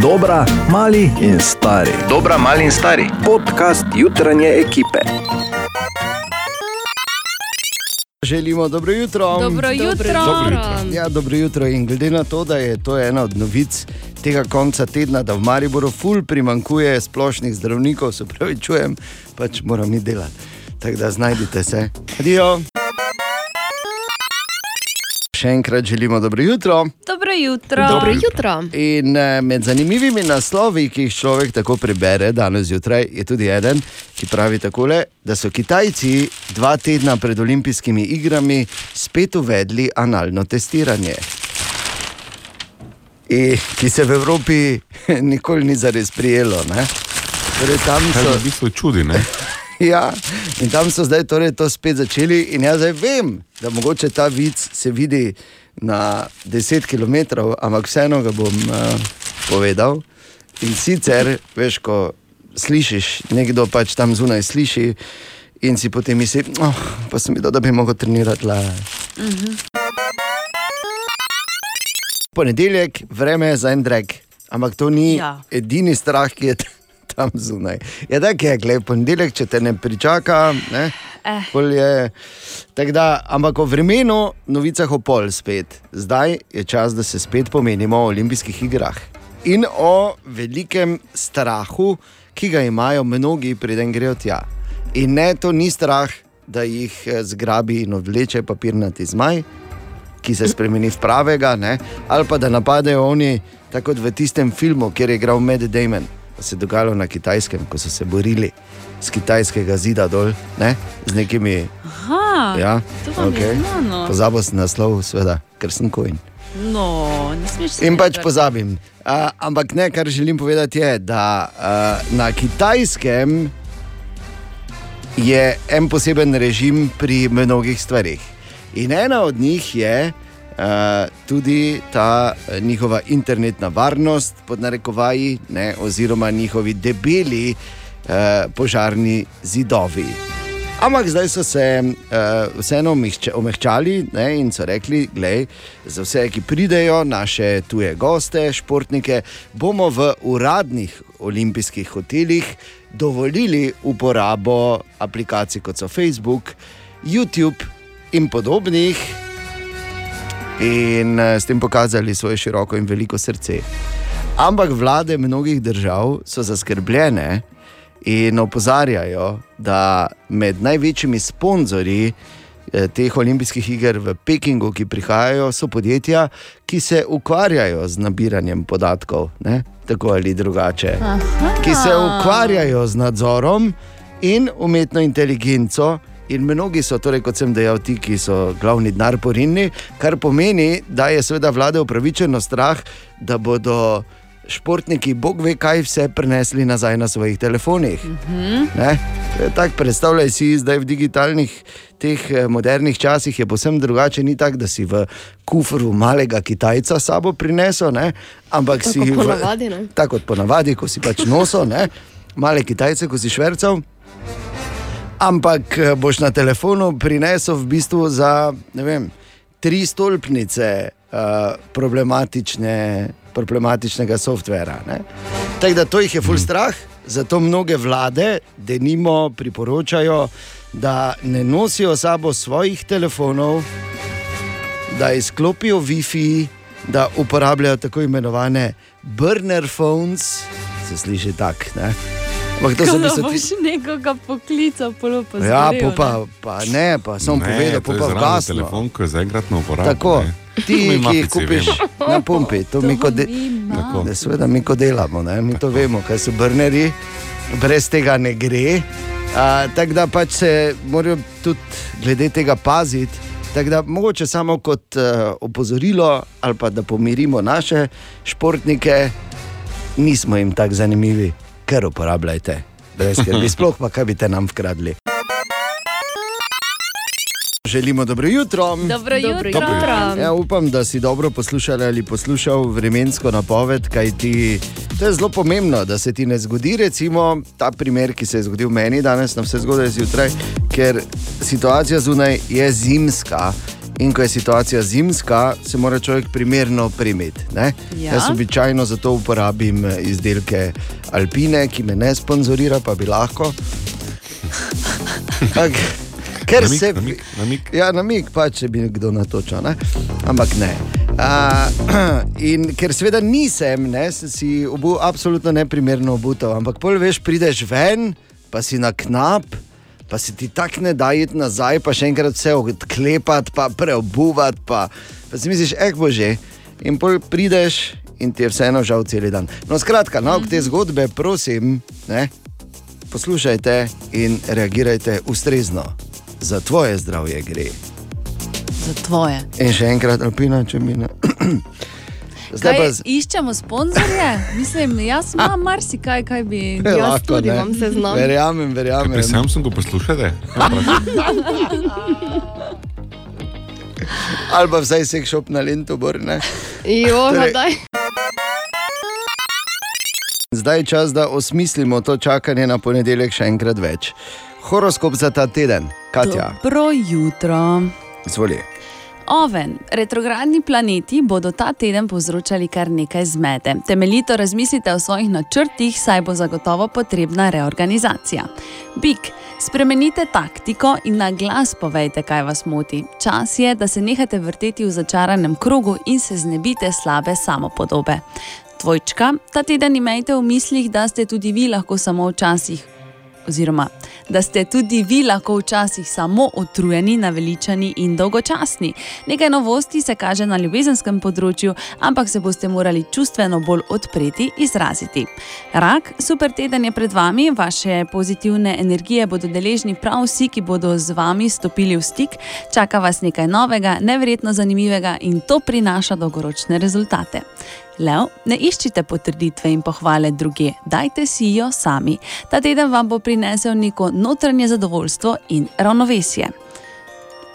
Dobra, mali in stari. Dobra, mali in stari. Podcast jutranje ekipe. Želimo dobro jutro. Dobro jutro. Dobro jutro. Ja, dobro jutro. In glede na to, da je to ena od novic tega konca tedna, da v Mariboru ful primankuje splošnih zdravnikov, se pravi, čujem, pač moram iti delati. Tako da znajdite se. Adijo. Še enkrat želimo dobro jutro. Dobro jutro. Dobro jutro. In eh, med zanimivimi naslovi, ki jih človek tako prebere danes zjutraj, je tudi eden, ki pravi takole, da so Kitajci dva tedna pred olimpijskimi igrami spet uvedli analno testiranje. I, ki se v Evropi nikoli ni zares prijelo. ne. Torej, tam so, me v bistvu čudi, ne? ja, in tam so zdaj torej to spet začeli. In jaz zdaj vem, da mogoče ta vic se vidi na 10 km, ampak vseeno ga bom uh, povedal. In sicer, veš, ko slišiš, nekdo pač tam zunaj sliši. In si potem misli, oh, pa sem videl, da bi lahko trenirati le. Uh -huh. Ponedeljek, vreme je za en drag, ampak to ni ja. Edini strah, ki je t- tam zunaj. Je tako, je, gled, ponedeljek, če te ne pričaka, ne, Eh. je. tako Da, ampak o vremenu, novicah o pol spet. Zdaj je čas, da se spet pomenimo o olimpijskih igrah in o velikem strahu, ki ga imajo mnogi, preden grejo tja. In ne, to ni strah, da jih eh, zgrabi in odvleče papirnati zmaj, ki se spremeni v pravega, ne? ali pa da napadejo oni, tako kot v tistem filmu, kjer je igral Med Damon. Se je dogajalo na kitajskem, ko so se borili z kitajskega zida dol, ne? z nekimi. Aha, Ja, to okej. je znano. Pozabil sem naslov, seveda, ker sem kojn. No, In pač tega. pozabim. Uh, ampak ne, kar želim povedati, je, da uh, na kitajskem je en poseben režim pri mnogih stvarih. In ena od njih je uh, tudi ta eh, njihova internetna varnost, pod narekovaji, ne, oziroma njihovi debeli uh, požarni zidovi. Ampak zdaj so se uh, vseeno omehča- omehčali ne, in so rekli, da za vse, ki pridejo, naše tuje goste, športnike, bomo v uradnih olimpijskih hotelih dovolili uporabo aplikacij kot so Facebook, YouTube in podobnih, in uh, s tem pokazali svoje široko in veliko srce. Ampak vlade mnogih držav so zaskrbljene in opozarjajo, da med največjimi sponzorji eh, teh olimpijskih iger v Pekingu, ki prihajajo, so podjetja, ki se ukvarjajo z nabiranjem podatkov, ne? tako ali drugače, ki se ukvarjajo z nadzorom in umetno inteligenco. In mnogi so, torej, kot sem dejal, ti, ki so glavni denar porinni, kar pomeni, da je seveda vlade upravičeno strah, da bodo športniki, bog ve, kaj vse prenesli nazaj na svojih telefonih. Ne? Tako predstavljaj si, zdaj v digitalnih, teh eh, modernih časih je posebno drugače. Ni tako, da si v kufru malega Kitajca sabo prinesel, ne? ampak Tako si kot v-? Tako kot ponavadi, ko si pač nosil, ne? male Kitajce, ko si švrcal. Ampak eh, boš na telefonu prinesel v bistvu za ne vem, tri stolpnice uh, problematične, problematičnega softvera. ne. Tako da to jih je full strah, zato mnoge vlade, da nimo priporočajo, da ne nosijo sabo svojih telefonov, da izklopijo WiFi, da uporabljajo tako imenovane burner phones, se sliši tako. To v Da bistvu boš ti- nekoga poklical, polo pa Ja, po pa, pa ne, pa sem povedal, po to je pa zraven vgasno. telefon, ko je zaenkrat na uporabi. Tako, ne. ti, ki jih kupiš vemo. na pumpi, to mi kot de... Tako. Ne, seveda mi ko delamo, ne? mi to vemo, kaj so brneri, brez tega ne gre. A, tako da pač se morajo tudi glede tega paziti. Tako da mogoče samo kot uh, opozorilo ali pa da pomirimo naše športnike, nismo jim tako zanimivi, ker uporabljajte. Brez skrbi, sploh pa kaj bi te nam vkradli. Želimo dobro jutro. Dobro jutro. Dobro jutro. Ja, upam, da si dobro poslušal ali poslušal vremensko napoved, kaj ti. To je zelo pomembno, da se ti ne zgodi, recimo ta primer, ki se je zgodil meni danes, na vse zgodaj zjutraj, ker situacija zunaj je zimska In ko je situacija zimska, se mora človek primerno primeti. ne. Ja. Jaz običajno zato uporabim eh, izdelke Alpine, ki me ne sponzorira, pa bi lahko. Ak, ker Namig, se namig, namig. Ja, namig, pa če bi kdo natočil, ne? ampak ne. Uh, in ker seveda nisem, ne, sem si obu absolutno neprimerno obutal, ampak pol veš, prideš ven, pa si na knap, pa si ti tak ne da iti nazaj, pa še enkrat vse odklepati, pa preobuvati, pa, pa si misliš, eh, bože. In pol prideš in ti je vseeno žal cel dan. No, skratka, nauk te zgodbe, prosim, ne, poslušajte in reagirajte ustrezno. Za tvoje zdravje gre. Za tvoje. In še enkrat, alpina, če mi ne. Zdaj pa z- iščemo sponzorje? Mislim, jaz imam marsikaj, kaj bi. Jaz lahko, tudi ne. imam seznam. Verjamem, verjamem. Pri Samsungu poslušate? Ali pa vsaj sek šop na Lendu, ne. Jo, Torej- daj. Zdaj je čas, da osmislimo to čakanje na ponedeljek še enkrat več. Horoskop za ta teden, Katja, Dobro jutro. izvoli. Oven, retrogradni planeti bodo ta teden povzročali kar nekaj zmede. Temeljito razmislite o svojih načrtih, saj bo zagotovo potrebna reorganizacija. Bik, spremenite taktiko in na glas povejte, kaj vas moti. Čas je, da se nehate vrteti v začaranem krogu in se znebite slabe samopodobe. Dvojčka, ta teden imejte v mislih, da ste tudi vi lahko samo včasih oziroma da ste tudi vi lahko včasih samo utrujeni, naveličani in dolgočasni. Nekaj novosti se kaže na ljubezenskem področju, ampak se boste morali čustveno bolj odpreti, izraziti. Rak, super teden je pred vami, vaše pozitivne energije bodo deležni prav vsi, ki bodo z vami stopili v stik. Čaka vas nekaj novega, neverjetno zanimivega in to prinaša dolgoročne rezultate. Lev, ne iščite potrditve in pohvale druge, dajte si jo sami. Ta teden vam bo prinesel neko notranje zadovoljstvo in ravnovesje.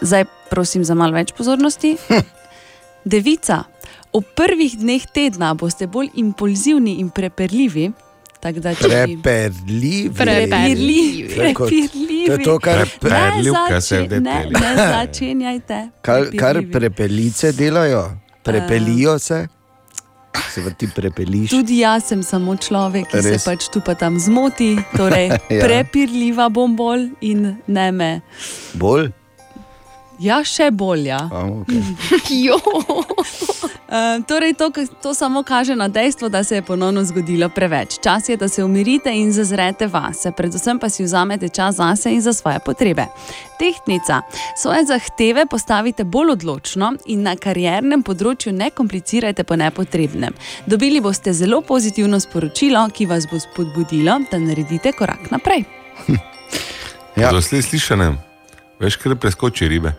Zdaj, prosim za malo več pozornosti. Devica, v prvih dneh tedna boste bolj impulzivni in preperljivi. tako da če bi- Preperljivi. Prepirljivi. To je. To kar, Pre- Prepirljivka se zače- ne, ne začenjajte. kar, kar prepelice delajo, prepelijo se, se vrti prepeliš. Tudi jaz sem samo človek, ki Res? se pač tu pa tam zmoti, torej Ja. ja. prepirljiva bom bolj in ne me. Bolj? Ja, še bolj. Ja. A, okay. Uh, torej, to, to samo kaže na dejstvo, da se je ponovno zgodilo preveč. Čas je, da se umirite in zazrete vase, predvsem pa si vzamete čas zase in za svoje potrebe. Tehtnica, svoje zahteve postavite bolj odločno in na kariernem področju ne komplicirajte po nepotrebnem. Dobili boste zelo pozitivno sporočilo, ki vas bo spodbudilo, da naredite korak naprej. Ja. Ja. Doslej slišanem, veš, kar preskoči ribe.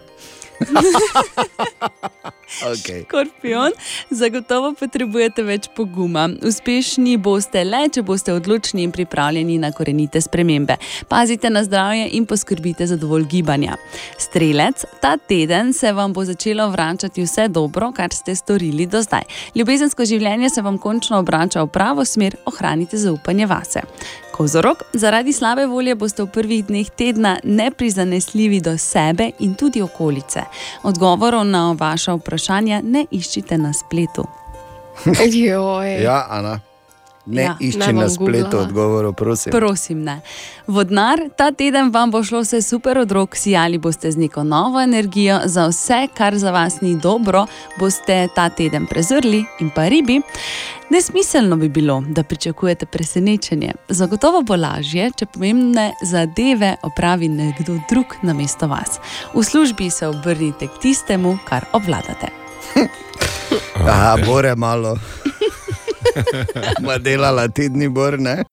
Okay. Škorpion, zagotovo potrebujete več poguma. Uspešni boste le, če boste odločni in pripravljeni na korenite spremembe. Pazite na zdravje in poskrbite za dovolj gibanja. Strelec, ta teden se vam bo začelo vračati vse dobro, kar ste storili do zdaj. Ljubezensko življenje se vam končno obrača v pravo smer, ohranite zaupanje vase. Kozorok, zaradi slabe volje boste v prvih dneh tedna neprizanesljivi do sebe in tudi okolice. Odgovorov na vaša vprašanja ne iščite na spletu. Joj. Ja, Ana. Ne ja, išči Ne na spletu googlala. odgovorov, prosim. Prosim, ne. Vodnar, ta teden vam bo šlo vse super od rok, sijali boste z neko novo energijo, za vse, kar za vas ni dobro, boste ta teden prezrli in pa ribi. Nesmiselno bi bilo, da pričakujete presenečenje. Zagotovo bo lažje, če pomembne zadeve opravi nekdo drug namesto vas. V službi se obrnite k tistemu, kar obvladate. Aha, bore malo. Ma delala tedni bor, ne?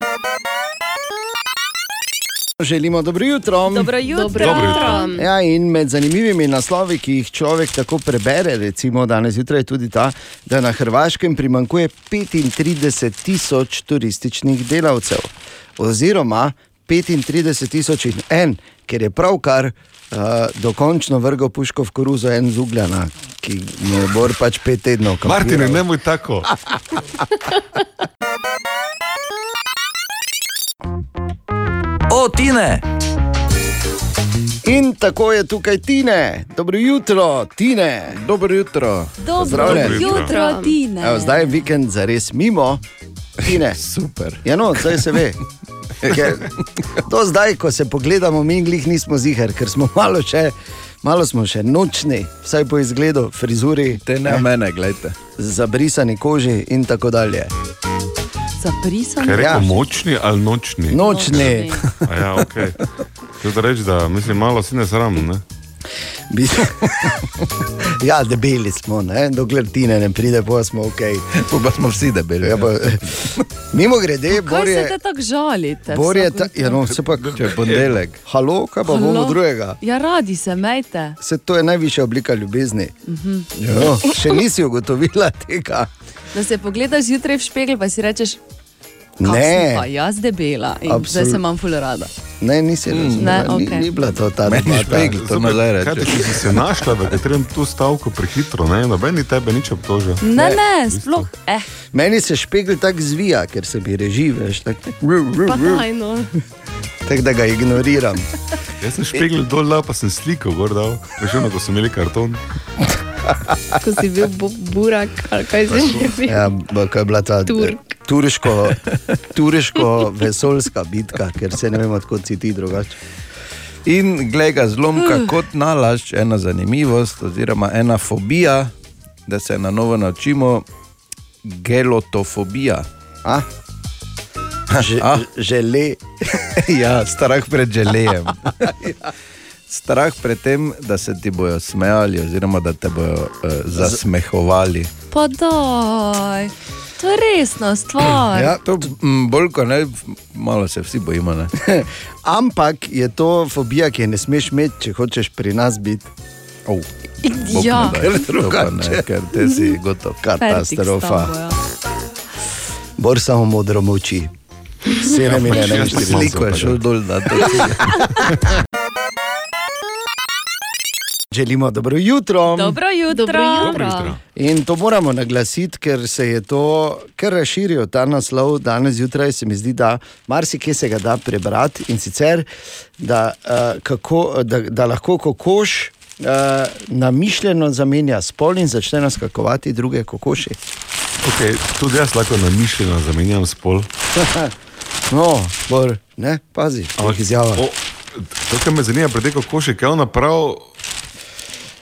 Želimo dobro jutro. Dobro jutro. Dobro jutro. Ja, in med zanimivimi naslovi, ki jih človek tako prebere, recimo danes zjutraj, je tudi ta, da na Hrvaškem primankuje 35 tisoč turističnih delavcev, oziroma 35 tisoč in en, ker je pravkar uh, dokončno vrgel puško v koruzo en z ugljana, ki mu je bor pač pet tednov. Martin, kampiral. ne moj tako. O, Tine! In tako je tukaj Tine, dobro jutro, Tine. Dobro jutro. Dobro jutro, Tine. Evo, zdaj je vikend za res mimo, Tine. Super. Ja, no, zdaj se ve. Ker, to zdaj, ko se pogledamo, mi glih nismo zihar, ker smo malo še. Malo smo še nočni, vsaj po izgledu, frizuri, Te ne mene, gledajte. zabrisani koži in tako dalje. Zaprisan. Ker je Ja. močni ali nočni. Nočni. A Ja, okay. To reči, da mislim, malo si ne sram. Ne? Ja, debeli smo, ne? dokler ti ne pride, pa smo ok. Pa smo vsi debeli. Ja, pa, mimo grede, Kaj Bor se je. te tako žalite? Bor je vsako ta, ja, no, se pa, Če je ponedeljek. halo, kaj pa bomo Halo? drugega? Ja, radi se mejte. Se to je najvišja oblika ljubezni. Mhm. Jo, še nisi ugotovila tega. Da se pogledaš zjutraj v špegel, pa si rečeš, "Kaj sem pa Ne, jaz debela in Absolut- zdaj se imam ful rada. ne, nisi razumela. ne, Ni, okej. ni bila to ta Meni debata. špegl, to nazaj reče. si se znašla, da grem tu stavko prehitro, ne? noben ni tebe nič obtožil. Ne, ne, sploh. Eh, Meni se špegl tako zvija, ker se mi reži, veš, tako Pa daj, no. tak, da ga ignoriram. Jaz sem špegel dol, pa sem sliko gor dal, prišel na ko sem imeli karton. Ko si bil bu burak, ali kaj se že bil. Ja, ko je bila ta Turk. turško, turško vesoljska bitka, ker se ne vem, odkot si ti drugače. In glej ga zlomka kot nalašč, ena zanimivost, oziroma ena fobija, da se na novo naučimo, gelotofobija. A? Že, A? žele. ja, strah pred želejem. Strah pred tem, da se ti bojo smejali, oziroma da te bojo uh, zasmehovali. pa daj. To je resna stvar. Ja, to m, bolj kot ne, malo se vsi bojimo. Ne? Ampak je to fobija, ki je ne smeš imeti, če hočeš pri nas biti. Oh, Ja. Ker drugače. ne, ker te si gotov. Fertik s Katastrofa. tabo, ja. Bor samo modro moči. Vse ne mine, ne Ja, veš, pač sliko Sliko je šel dol, da to Želimo dobro jutro. Dobro jutro. Dobro jutro. Dobro jutro. In to moramo naglasiti, ker se je to kar razširil, ta naslov danes zjutraj. Se mi zdi, da marsikaj se ga da prebrati in sicer, da, uh, kako, da, da lahko kokoš uh, namišljeno zamenja spol in začne naskakovati druge kokoši. Okay, tudi jaz lahko namišljeno zamenjam spol. No, bor, ne, pazi, ampak izjava. to, kar me zanima, tej kokoši, kaj ona prav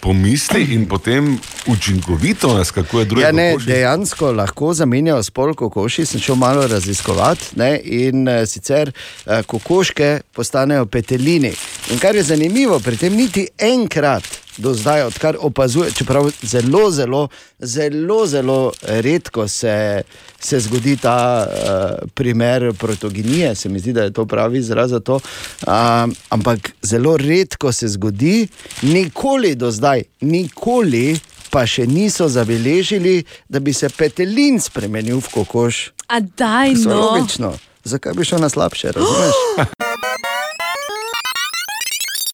pomisli in potem učinkovito naskakuje druge Ja, ne, kokoši. dejansko lahko zamenjajo spol kokoši, sem šel malo raziskovati. Ne, in uh, sicer uh, kokoške postanejo petelini. In kar je zanimivo, pri tem niti enkrat do zdaj, odkar opazuje, čeprav zelo, zelo, zelo, zelo redko se, se zgodi ta uh, primer protogenije, se mi zdi, da je to pravi izraz za to. Uh, ampak zelo redko se zgodi, nikoli do zdaj, nikoli pa še niso zabeležili, da bi se petelin spremenil v kokoš. A daj no. logično. Zakaj bi šel na slabše, razumeš?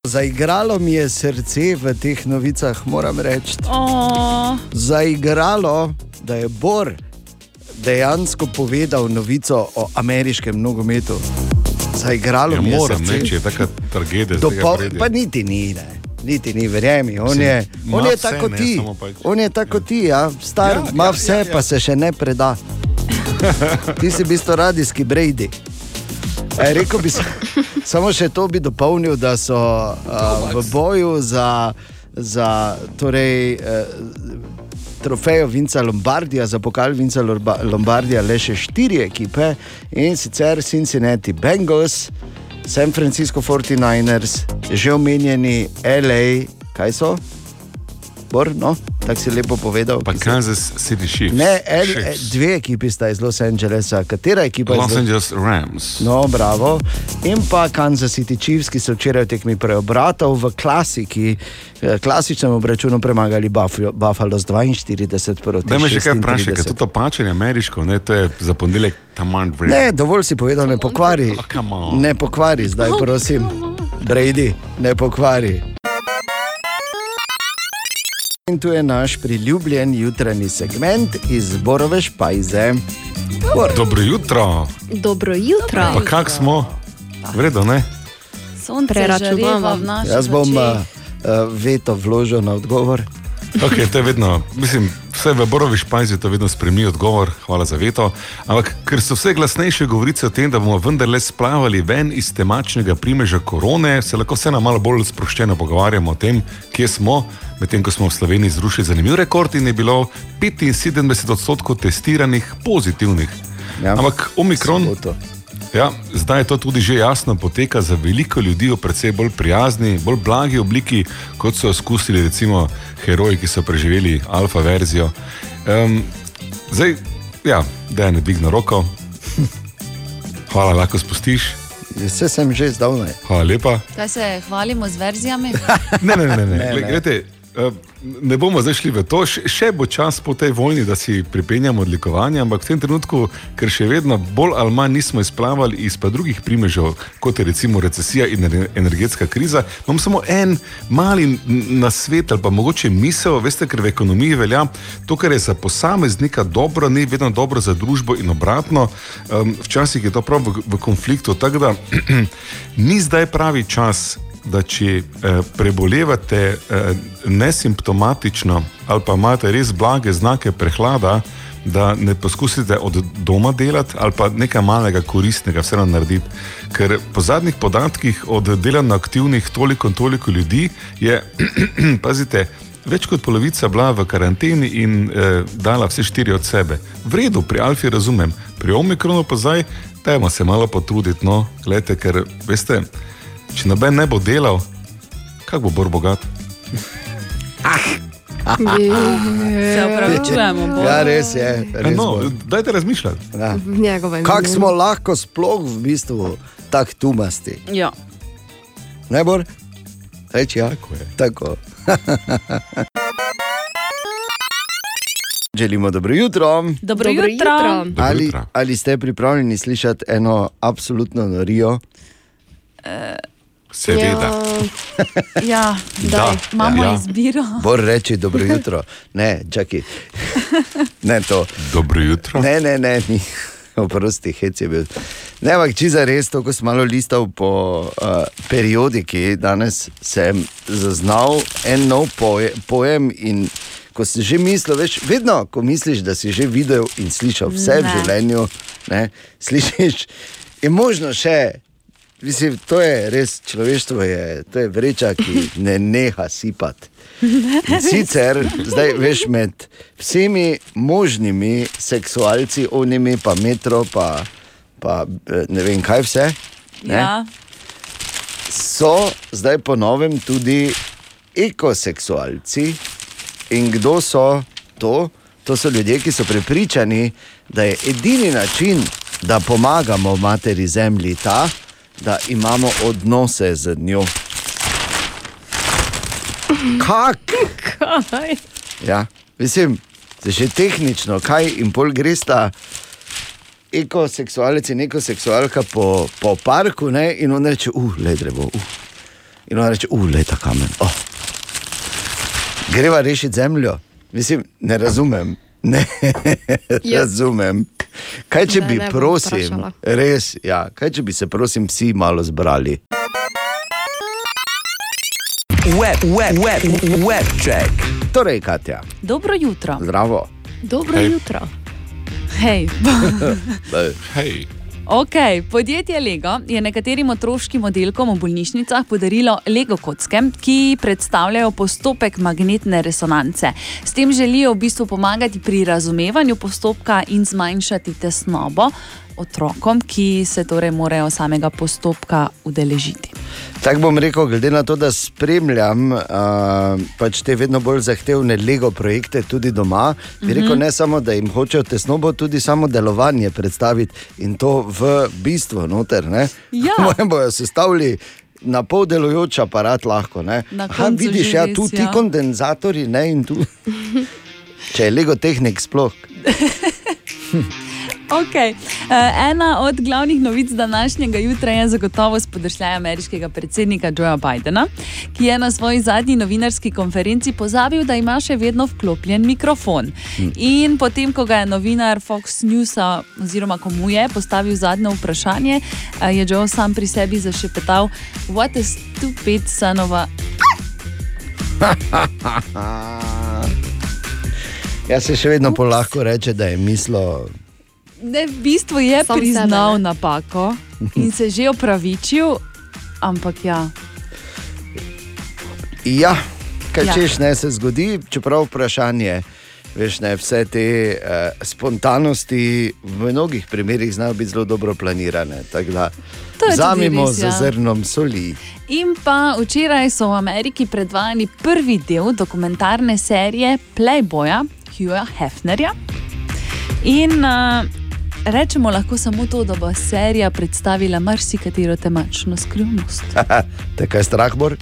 Zaigralo mi je srce v teh novicah, moram reči. O, Zaigralo, da je Bor dejansko povedal novico o ameriškem nogometu. Zaigralo Ja, mi je moram, srce. ne, če je taka tragedija. Pride. pa niti ni, ne. niti ni, verjemi. On je, on je tako ne, ti. On je tako ti, ja. star, Ja, ima ja, vse, ja, ja. pa se še ne preda. Ti si v bistvu radijski Brady. E, rekel bi, sa- samo še to bi dopolnil, da so uh, v boju za, za torej, uh, trofejo Vinca Lombardija, za pokal Vinca Lombardija le še štiri ekipe in sicer Cincinnati Bengals, San Francisco 49ers, že omenjeni LA, kaj so? Bor, no, tako si lepo povedal. Pa Kansas City Chiefs. Ne, el, Chiefs. dve ekipi sta iz Los Angelesa, katera ekipa je Los iz Angeles Rams. No, bravo. In pa Kansas City Chiefs, ki so včeraj v tekmi preobratov v klasiki, eh, klasičnem obračunu premagali Buffalo, Buffalo z 42 proti 36. Da me že kaj vprašaj, ker to pačenje ameriško, ne, to je za ponedeljek taman vred. Ne, dovolj si povedal, ne pokvari. Oh. Ne pokvari, zdaj prosim. Brady, ne pokvari. In tu je naš priljubljen jutranji segment iz Borove špajze. Bor. Dobro jutro, Dobro jutro. pa kak smo? Vredo, ne? Sonce Preračunava. v naših Jaz bom uh, veto vložil na odgovor. Okay, to je vedno, mislim, vse v Borovi špajzi to vedno spremni odgovor, hvala za veto. Ampak ker so vse glasnejše govorice o tem, da bomo vendarle splavali ven iz temačnega primeža korone, se lahko vseeno malo bolj sproščeno pogovarjamo o tem, kje smo. Medtem ko smo v Sloveniji zrušili zanimiv rekord in je bilo 75 odstotkov testiranih pozitivnih. Ja, Ampak omikron. soboto. Ja, zdaj je to tudi že jasno, poteka za veliko ljudi v precej bolj prijazni, bolj blagi obliki, kot so izkusili recimo heroji, ki so preživeli alfa verzijo. Um, zdaj, ja, da je ne dvigno roko. Hvala, lahko spustiš. Vse sem že zdavnaj. Hvala lepa. Kaj se hvalimo z verzijami? Ne, ne, ne, ne. Ne, ne. Glede, eh, ne bomo zdaj šli v to, še, bo čas po tej vojni, da si pripenjamo odlikovanje, ampak v tem trenutku, ker še vedno bolj ali manj nismo izplavali iz pa drugih primežev, kot je recimo recesija in ener- energetska kriza, imam samo en mali nasvet ali pa mogoče misel, veste, ker v ekonomiji velja to, kar je za posameznika dobro, ni vedno dobro za družbo in obratno. Um, včasih je to prav v, v konfliktu, tako da ni zdaj pravi čas da če eh, prebolevate eh, nesimptomatično ali pa imate res blage znake prehlada, da ne poskusite od doma delati ali pa nekaj malega koristnega vseeno narediti. Ker po zadnjih podatkih od delovno aktivnih toliko in toliko ljudi je, pazite, več kot polovica bila v karanteni in eh, dala vse štiri od sebe. V redu, pri Alfi razumem, pri Omikronu pa zdaj, dajmo se malo potruditi, no, gledajte, ker veste. Če noben ne bo delal, kako bo bolj bogat? Se upravičujemo. Boru. Ja, res je. Res No, bo. dajte razmišljati. ja. Kako smo lahko sploh v bistvu tako tumasti? Ja. Ne bo? Reči ja. Tako je. Tako. Želimo dobro jutro. Dobro, Dobro jutro. jutro. Ali, jutro. ali ste pripravljeni slišati eno absolutno norijo? Seveda. Ja, Ja, Da. imamo Ja. izbiro. Bor reči dobro jutro. Ne, čakaj. Ne to. Dobro jutro. Ne, ne, ne, ni. Oprosti, hec je bil. Ne, ampak če za res, to, ko sem malo listal po uh, periodiki, danes sem zaznal en nov poje, pojem. In ko si že mislil, veš, vedno, ko misliš, da si že videl in slišal vse v Ne. življenju, ne, slišiš, je možno še. Mislim, to je res človeštvo, je, to je vreča, ki ne neha sipati. In Sicer, zdaj veš, med vsemi možnimi seksualci, onimi, pa metro, pa, pa eh, ne vem kaj vse, ne, Ja. so zdaj po novem tudi ekoseksualci. In kdo so to? To so ljudje, ki so prepričani, da je edini način, da pomagamo materi zemlji ta, da imamo odnose z njo. Kak? Kaj? Ja, mislim, da že tehnično, kaj in pol greš ta ekoseksualec in ekoseksualka po, po parku ne, in on reče, uf, le drevo, uf. In on reče, uf, le ta kamen. Oh. Greva rešiti zemljo. Mislim, ne razumem. Ne Ja. razumem. Kaj če Ne, bi, ne prosim, vprašala. res, ja, kaj če bi se, prosim, vsi malo zbrali? Web, web, web, web check. Torej, Katja, Dobro jutro. zdravo. Dobro Hej. jutro. Hej. Hej. Okay, podjetje Lego je nekaterim otroškim oddelkom v bolnišnicah podarilo Lego kocke, ki predstavljajo postopek magnetne resonance. S tem želijo v bistvu pomagati pri razumevanju postopka in zmanjšati tesnobo otrokom, ki se torej morajo samega postopka udeležiti. Tako bom rekel, glede na to, da spremljam uh, pač te vedno bolj zahtevne LEGO projekte tudi doma, bi rekel, ne samo, da jim hočejo tesnobo, tudi samo delovanje predstaviti in to v bistvu noter. Ne? Ja. Moje bojo sestavili. Na pol delujoč aparat lahko. Aha, vidiš, ja, tu ti ja. kondenzatori, ne in tu. Če je Lego tehnik sploh. Okay. Uh, ena od glavnih novic današnjega jutra je zagotovo spodršljaj ameriškega predsednika Joea Bidena, ki je na svoji zadnji novinarski konferenci pozabil, da ima še vedno vklopljen mikrofon. In potem, ko ga je novinar Fox Newsa, oziroma komu je postavil zadnje vprašanje, uh, je Joe sam pri sebi zašepetal: What a stupid son of a. Jaz se še vedno polahko reče, da je mislil. Ne, v bistvu je Sam priznal sebe, ne? napako in se že opravičil, ampak ja. Ja, kaj Ja. češ ne se zgodi, čeprav vprašanje. Veš, ne, vse te uh, spontanosti v mnogih primerih znajo biti zelo dobro planirane. Vzamemo res, z ja. zrnom soli. In pa včeraj so v Ameriki predvajali prvi del dokumentarne serije Playboya Hughja Hefnerja. In uh, rečemo lahko samo to, da bo serija predstavila marsikatero temačno skrivnost. Te kaj strah bor?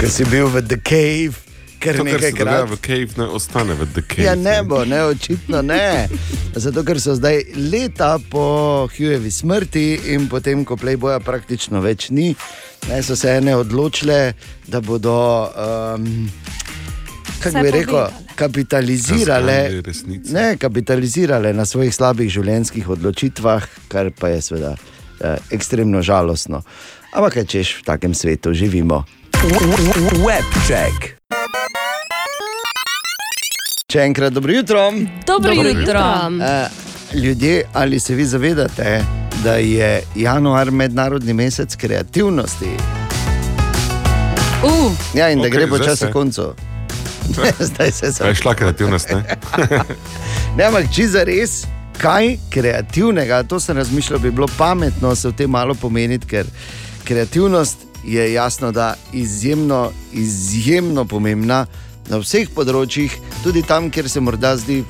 Ker si bil v The Cave, ker To, kar se dogaja nekajkrat. v cave, ne ostane v The Cave. Ja, ne bo, ne, očitno ne. Zato, ker so zdaj leta po Hughjevi smrti in potem, ko Playboya praktično več ni, ne, so se ene odločile, da bodo, um, kako bi rekel, kapitalizirale. Ne, kapitalizirale na svojih slabih življenjskih odločitvah, kar pa je seveda eh, ekstremno žalostno. Ampak kaj češ, v takem svetu živimo. Webcheck. Še enkrat dobro jutro. Dobro, Dobro jutro. Eh, ljudje, ali se vi zavedate, da je januar mednarodni mesec kreativnosti? Uh, Ja, in da Okej, gre počasi koncu. Zdaj se sem. je šla kreativnost? Ne? Ne, ampak če za res, kaj kreativnega, to sem razmišljal, bi bilo pametno se v tem malo pomeniti, ker kreativnost je jasno, da izjemno, izjemno pomembna na vseh področjih, tudi tam, kjer se morda zdi.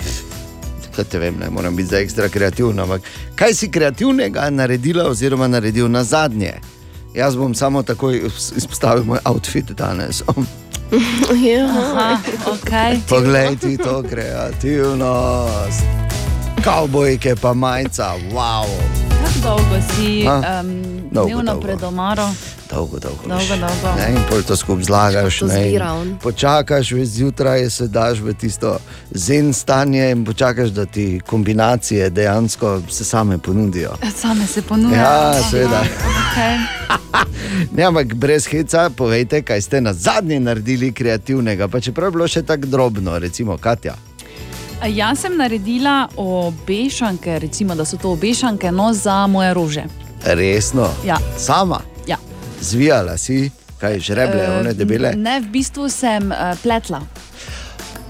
Kaj te vem, ne moram biti zdaj ekstra kreativen, ampak kaj si kreativnega naredila, oziroma naredil na zadnje? Jaz bom samo takoj izpostavil moj outfit danes. Ja. aha, okay. Poglej ti to kreativnost. Kavbojke pa majca, wow. Kako dolgo si A? um, Dolgo, dnevno dolgo. pred omaro? Dolgo, dolgo. Dolgo, dolgo. Ne, in pol to skupaj zlagaš. To ne. Počakaš, zjutraj se daš v tisto zen stanje in počakaš, da ti kombinacije dejansko se same ponudijo. Same se ponujajo. Ja, seveda. Okay. Ne, ampak brez heca, povejte, kaj ste na zadnje naredili kreativnega, pa čeprav je bilo še tako drobno, recimo Katja. Jaz sem naredila obešanke, recimo, da so to obešanke no, za moje rože. Resno. Ja. Sama, Ja. zvijala si, kaj žreble, Eh, one debele. Ne, v bistvu sem uh, pletla.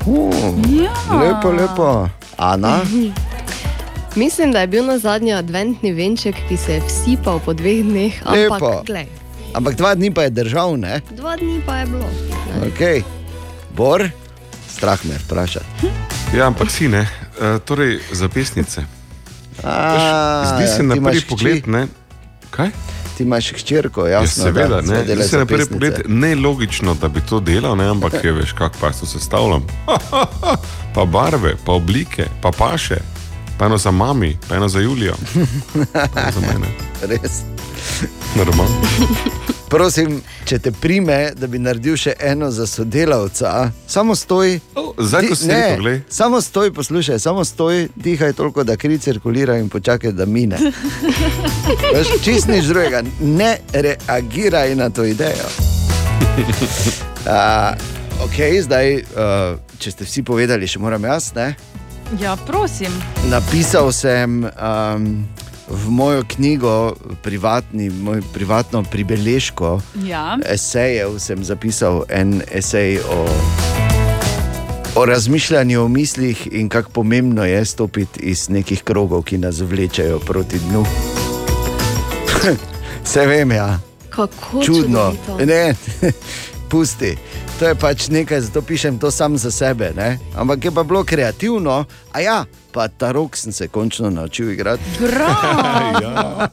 Uh, Ja. lepo, lepo. Ana, Mislim, da je bil na zadnji adventni venček, ki se je vsipal po dveh dneh. Ampak, Lepo. glej, ampak dva dni pa je držal, ne? dva dni pa je bilo. Okay. Bor, strah me vprašati. Ja, ampak si ne. E, torej, zapisnice. A, Zdi se ja, na prvi pogled, ne. Kaj? Ti imaš hčerko, Ja, jasno. seveda, da, ne. Zdi se na prvi pogled nelogično, da bi to delal, ne? ampak je veš, kako pa to sestavljam. pa barve, pa oblike, pa paše. Pa eno za mami, pa eno za Julijo. Eno za mene. Res. Normalno. Prosim, če te prime, da bi naredil še eno za sodelavca, samo stoj. O, Zdaj, ko si ne, rekel, glej. samo stoj, poslušaj, samo stoj, dihaj toliko, da kri cirkulira in počakaj, da mine. Veš, Čist nič drugega, ne reagiraj na to idejo. Uh, ok, zdaj, uh, če ste vsi povedali, še moram jaz. Ne? Ja, prosim. Napisal sem um, v mojo knjigo, privatni, moj privatno pribeležko, Ja. esejev sem zapisal en esej o, o razmišljanju, o mislih in kako pomembno je stopiti iz nekih krogov, ki nas vlečejo proti dnu. Vse vem, ja, Kako čudno. čudovito. Ne, pusti. To je pač nekaj, zato pišem to sam za sebe. Ne? Ampak je pa bilo kreativno, a ja, pa ta rok sem se končno naučil igrati. Bravo. Ja.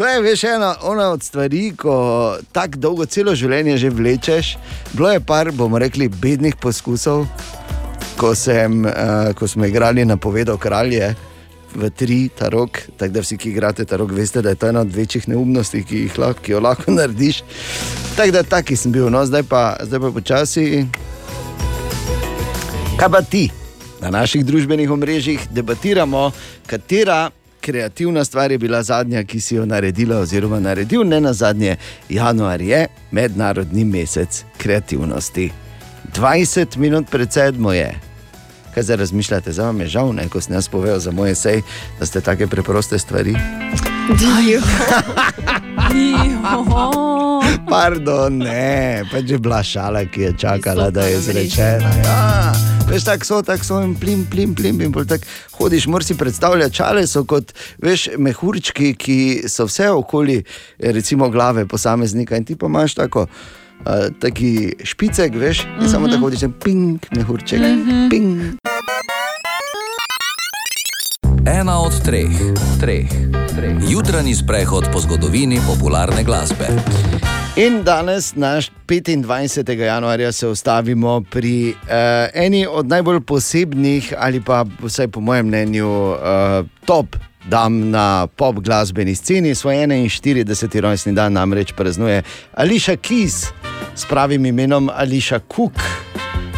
To je veš ena ona od stvari, ko tako dolgo celo življenje že vlečeš. Bilo je par, bomo rekli, bednih poskusov, ko, sem, uh, ko smo igrali na povedo kralje. V tri ta rok, tako da vsi, ki igrate ta rok, veste, da je to ena od večjih neumnosti, ki, jih lahko, ki jo lahko narediš. Tako da taki sem bil, no zdaj pa, zdaj pa počasi. Kaj pa ti? Na naših družbenih omrežjih debatiramo, katera kreativna stvar je bila zadnja, ki si jo naredila, oziroma naredil ne na zadnje. Januar je mednarodni mesec kreativnosti. 20 minut pred sedmo je. Kaj zdaj razmišljate, za me je žal, ne, ko sem jaz povedal za moje sej, da ste take preproste stvari. Dio. Pardon, ne, pač je bila šala, ki je čakala, da je izrečena. Ja, veš, tako so, tako so in plim, plim, plim. In tak hodiš, moraš si predstavljati, čale so kot veš, mehurčki, ki so vse okoli, recimo glave posameznika. In ti pa imaš tako. Uh, taki špicek, veš, mm -hmm. samo tako hodiš, ping, mehurček, mm -hmm. ping. Ena od treh, treh, treh. Jutranji sprehod po zgodovini popularne glasbe. In danes, naš 25. januarja, se ustavimo pri uh, eni od najbolj posebnih, ali pa vsaj po mojem mnenju, uh, top dam na pop glasbeni sceni. Svoj 41. rojstni dan namreč praznuje Ališa Keys s pravim imenom Ališa Cook.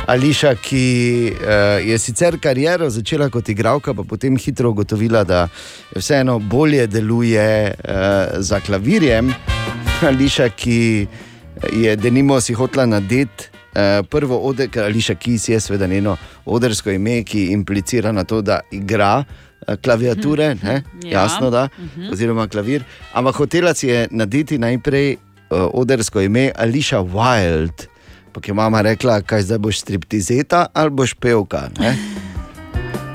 Ališa, ki uh, je sicer kariero začela kot igralka, pa potem hitro ugotovila, da vseeno bolje deluje uh, za klavirjem. Ališa, ki je denimo si hotla nadeti uh, prvo ode, ker Ališa Kis je seveda njeno odrsko ime, ki implicira na to, da igra. uh, Klaviature, ne? Ja. jasno, da, oziroma klavir. Ampak hotela si je nadeti najprej uh, odrsko ime Ališa Wild, pa je mama rekla, kaj zdaj boš striptizeta ali boš pevka. Ne?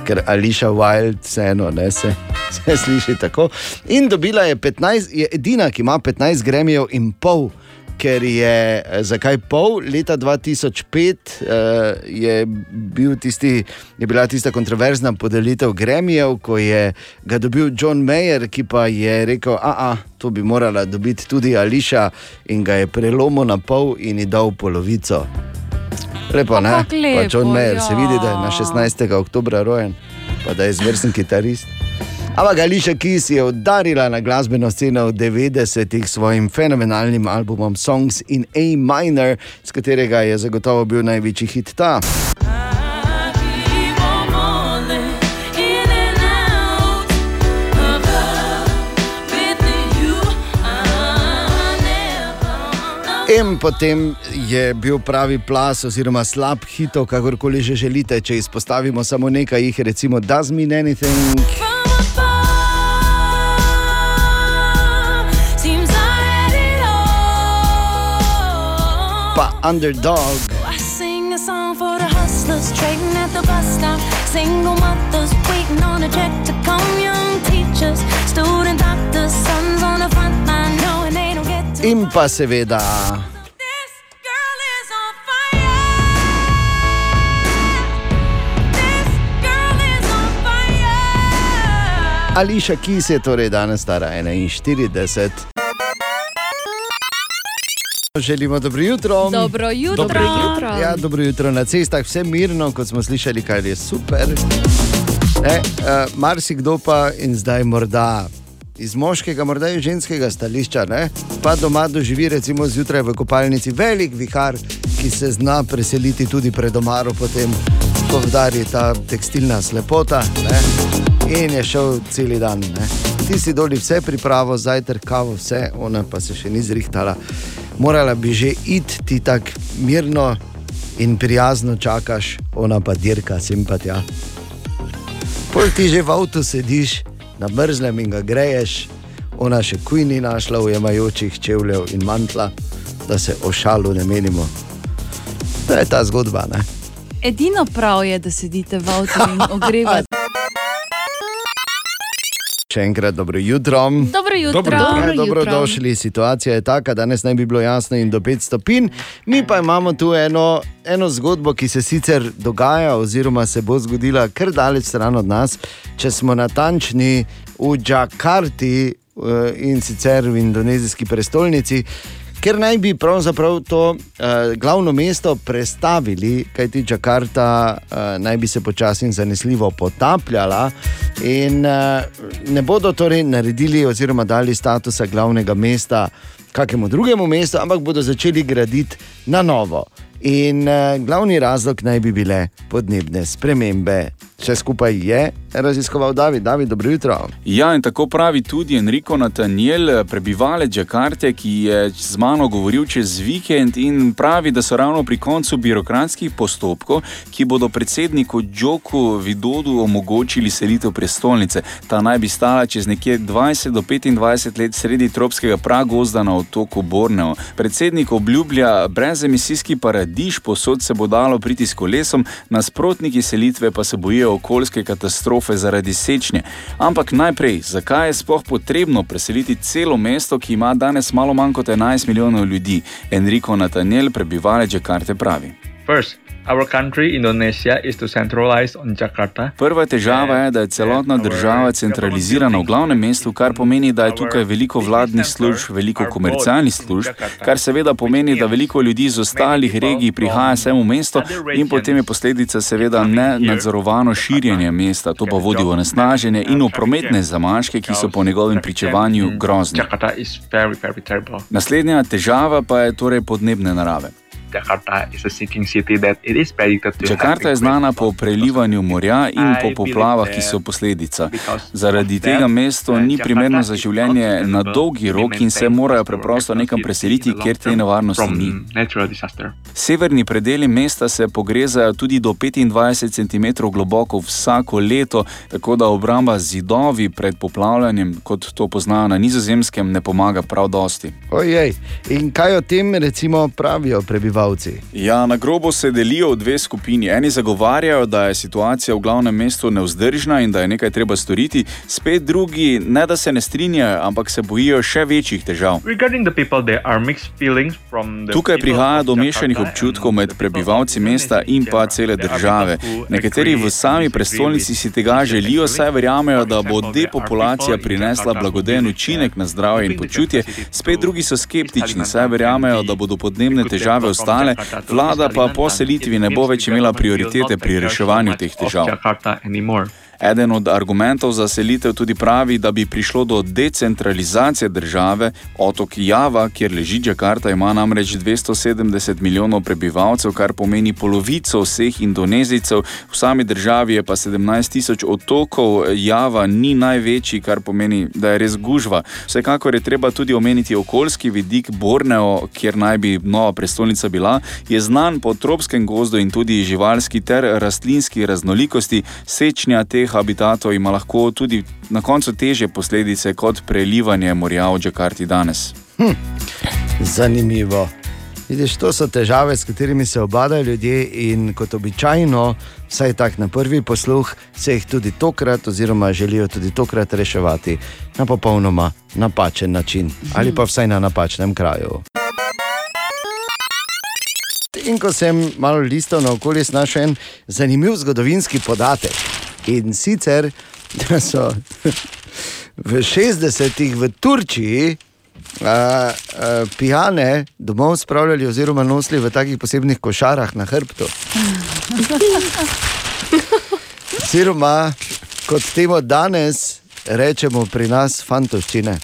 Ker Ališa Wild, vseeno, ne se, se sliši tako. In dobila je 15, je edina, ki ima 15 gremijev in pol. Ker je, eh, zakaj pol, leta 2005 uh, je, bil tisti, je bila tista kontroverzna podelitev gremijev, ko je ga dobil John Mayer, ki pa je rekel, da to bi morala dobiti tudi Ališa, in ga je prelomil na pol in ji dal polovico. Lepo, ne? Pa John Mayer se vidi, da je na ja. 16. oktober rojen, pa da je izvrsten kitarist. Ampak Ališa Kis je udarila na glasbeno sceno v 90-ih s svojim fenomenalnim albumom Songs in A Minor, s katerega je zagotovo bil največji hit ta. In potem je bil pravi plas, oziroma slab hitov, kakorkoli že želite. Če izpostavimo samo nekaj, jih recimo Does Mean Anything, girl is on fire. Ališa Kis je torej danes stara 41. Želimo dobro jutro. Dobro jutro. Dobro jutro. Ja, dobro jutro na cestah, vse mirno, kot smo slišali, kar je super. E, uh, Marsikdo pa in zdaj morda iz moškega, morda iz ženskega stališča, ne, pa doma doživi recimo zjutraj v kopalnici velik vihar, ki se zna preseliti tudi pred omaro, potem ko vdari ta tekstilna slepota. Ne, in je šel cel dan. Ne. Ti si doli vse pripravo, zajtrk, kavo, vse, ona pa se še ni zrihtala. Morala bi že iti ti tako mirno in prijazno čakaš, ona pa dirka sem pa tja. Pol ti že v avtu sediš, na mrzlem in ga greješ, ona še kuj ni našla ujemajočih čevljev in mantla, da se o šalu ne menimo. To je ta zgodba. Ne? Edino prav je, da sedite v avtu in ogrevate. Še enkrat dobro jutro. Dobro jutro. Dobro. Dobro Ja, jutro. dobrodošli. Situacija je taka, danes naj bi bilo jasno in do 5 stopinj. Mi pa imamo tu eno, eno zgodbo, ki se sicer dogaja, oziroma se bo zgodila kar daleč stran od nas. Če smo natančni v Džakarti eh, in sicer v indonezijski prestolnici, ker naj bi pravzaprav to uh, glavno mesto prestavili, kajti Džakarta uh, naj bi se počasi in zanesljivo potapljala. In uh, ne bodo torej naredili oziroma dali statusa glavnega mesta kakemu drugemu mestu, ampak bodo začeli graditi na novo. In uh, glavni razlog naj bi bile podnebne spremembe. Vse skupaj je raziskoval David. David, dobro jutro. Ja, in tako pravi tudi Enrico Nathaniel, prebivalec Džakarte, ki je z mano govoril čez vikend in pravi, da so ravno pri koncu birokratskih postopkov, ki bodo predsedniku Džoku Vidodu omogočili selitev prestolnice. Ta naj bi stala čez nekje 20 do 25 let sredi tropskega pragozda na otoku Borneo. Predsednik obljublja brezemisijski paradiž, posod se bo dalo priti s kolesom, nasprotniki selitve pa se bojijo okoljske katastrofe zaradi sečnje. Ampak najprej, zakaj je sploh potrebno preseliti celo mesto, ki ima danes malo manj kot 11 milijonov ljudi? Enrico Nathaniel, prebivalec Džakarte, pravi. First, our country, Indonesia, is to centralize on Jakarta. Prva težava je, da je celotna država centralizirana v glavnem mestu, kar pomeni, da je tukaj veliko vladnih služb, veliko komercialnih služb, kar seveda pomeni, da veliko ljudi iz ostalih regij prihaja sem v mesto in potem je posledica seveda nenadzorovano širjenje mesta. To pa vodi v nesnaženje in v prometne zamaške, ki so po njegovem pričevanju grozni. Terrible. Naslednja težava pa je torej podnebne narave. Jakarta is a sinking city that it is predicted to have Džakarta je znana po prelivanju morja in po poplavah, ki so posledica. Zaradi tega mesto ni primerno za življenje na dolgi rok in se morajo preprosto nekam preseliti, kjer te nevarnosti ni. natural disaster. Severni predeli mesta se pogrezajo tudi do 25 cm globoko vsako leto, tako da obramba zidovi pred poplavljanjem, kot to poznajo na nizozemskem, ne pomaga prav dosti. Ojej, in kaj o tem recimo pravijo prebivalci? Ja, na grobo se delijo v dve skupini. Eni zagovarjajo, da je situacija v glavnem mestu nevzdržna in da je nekaj treba storiti, spet drugi ne da se ne strinjajo, ampak se bojijo še večjih težav. Tukaj prihaja of do mešanih občutkov med prebivalci of the mesta in pa cele države. Nekateri v sami and prestolnici si tega želijo, saj verjamejo, da bo depopulacija prinesla blagoden učinek that na zdravje in počutje, spet drugi so skeptični, saj verjamejo, da bodo a podnebne težave from ostale, vlada pa po selitvi It ne bo več imela prioritete pri reševanju much teh težav. Eden od argumentov za selitev tudi pravi, da bi prišlo do decentralizacije države. Otok Java, kjer leži Džakarta, ima namreč 270 milijonov prebivalcev, kar pomeni polovico vseh indonezijcev. V sami državi je pa 17 tisoč otokov, Java ni največji, kar pomeni, da je res gužva. Vsekakor je treba tudi omeniti okoljski vidik Borneo, kjer naj bi nova prestolnica bila, je znan po tropskem gozdu in tudi živalski ter rastlinski raznolikosti. Sečnja teh habitatov ima lahko tudi na koncu teže posledice kot prelivanje morja v Džakarti danes. Zanimivo. Vidiš, to so težave, s katerimi se obadajo ljudje, in kot običajno, vsaj tako na prvi posluh, se jih tudi tokrat, oziroma želijo tudi tokrat reševati na popolnoma napačen način ali pa vsaj na napačnem kraju. In ko sem malo listal naokoli, našel en zanimiv zgodovinski podatek. In sicer, da so v 60-ih v Turčiji uh, uh, pijane domov spravljali, oziroma nosili v takih posebnih košarah na hrbtu. Oziroma, kot temu danes rečemo pri nas, fantoščine.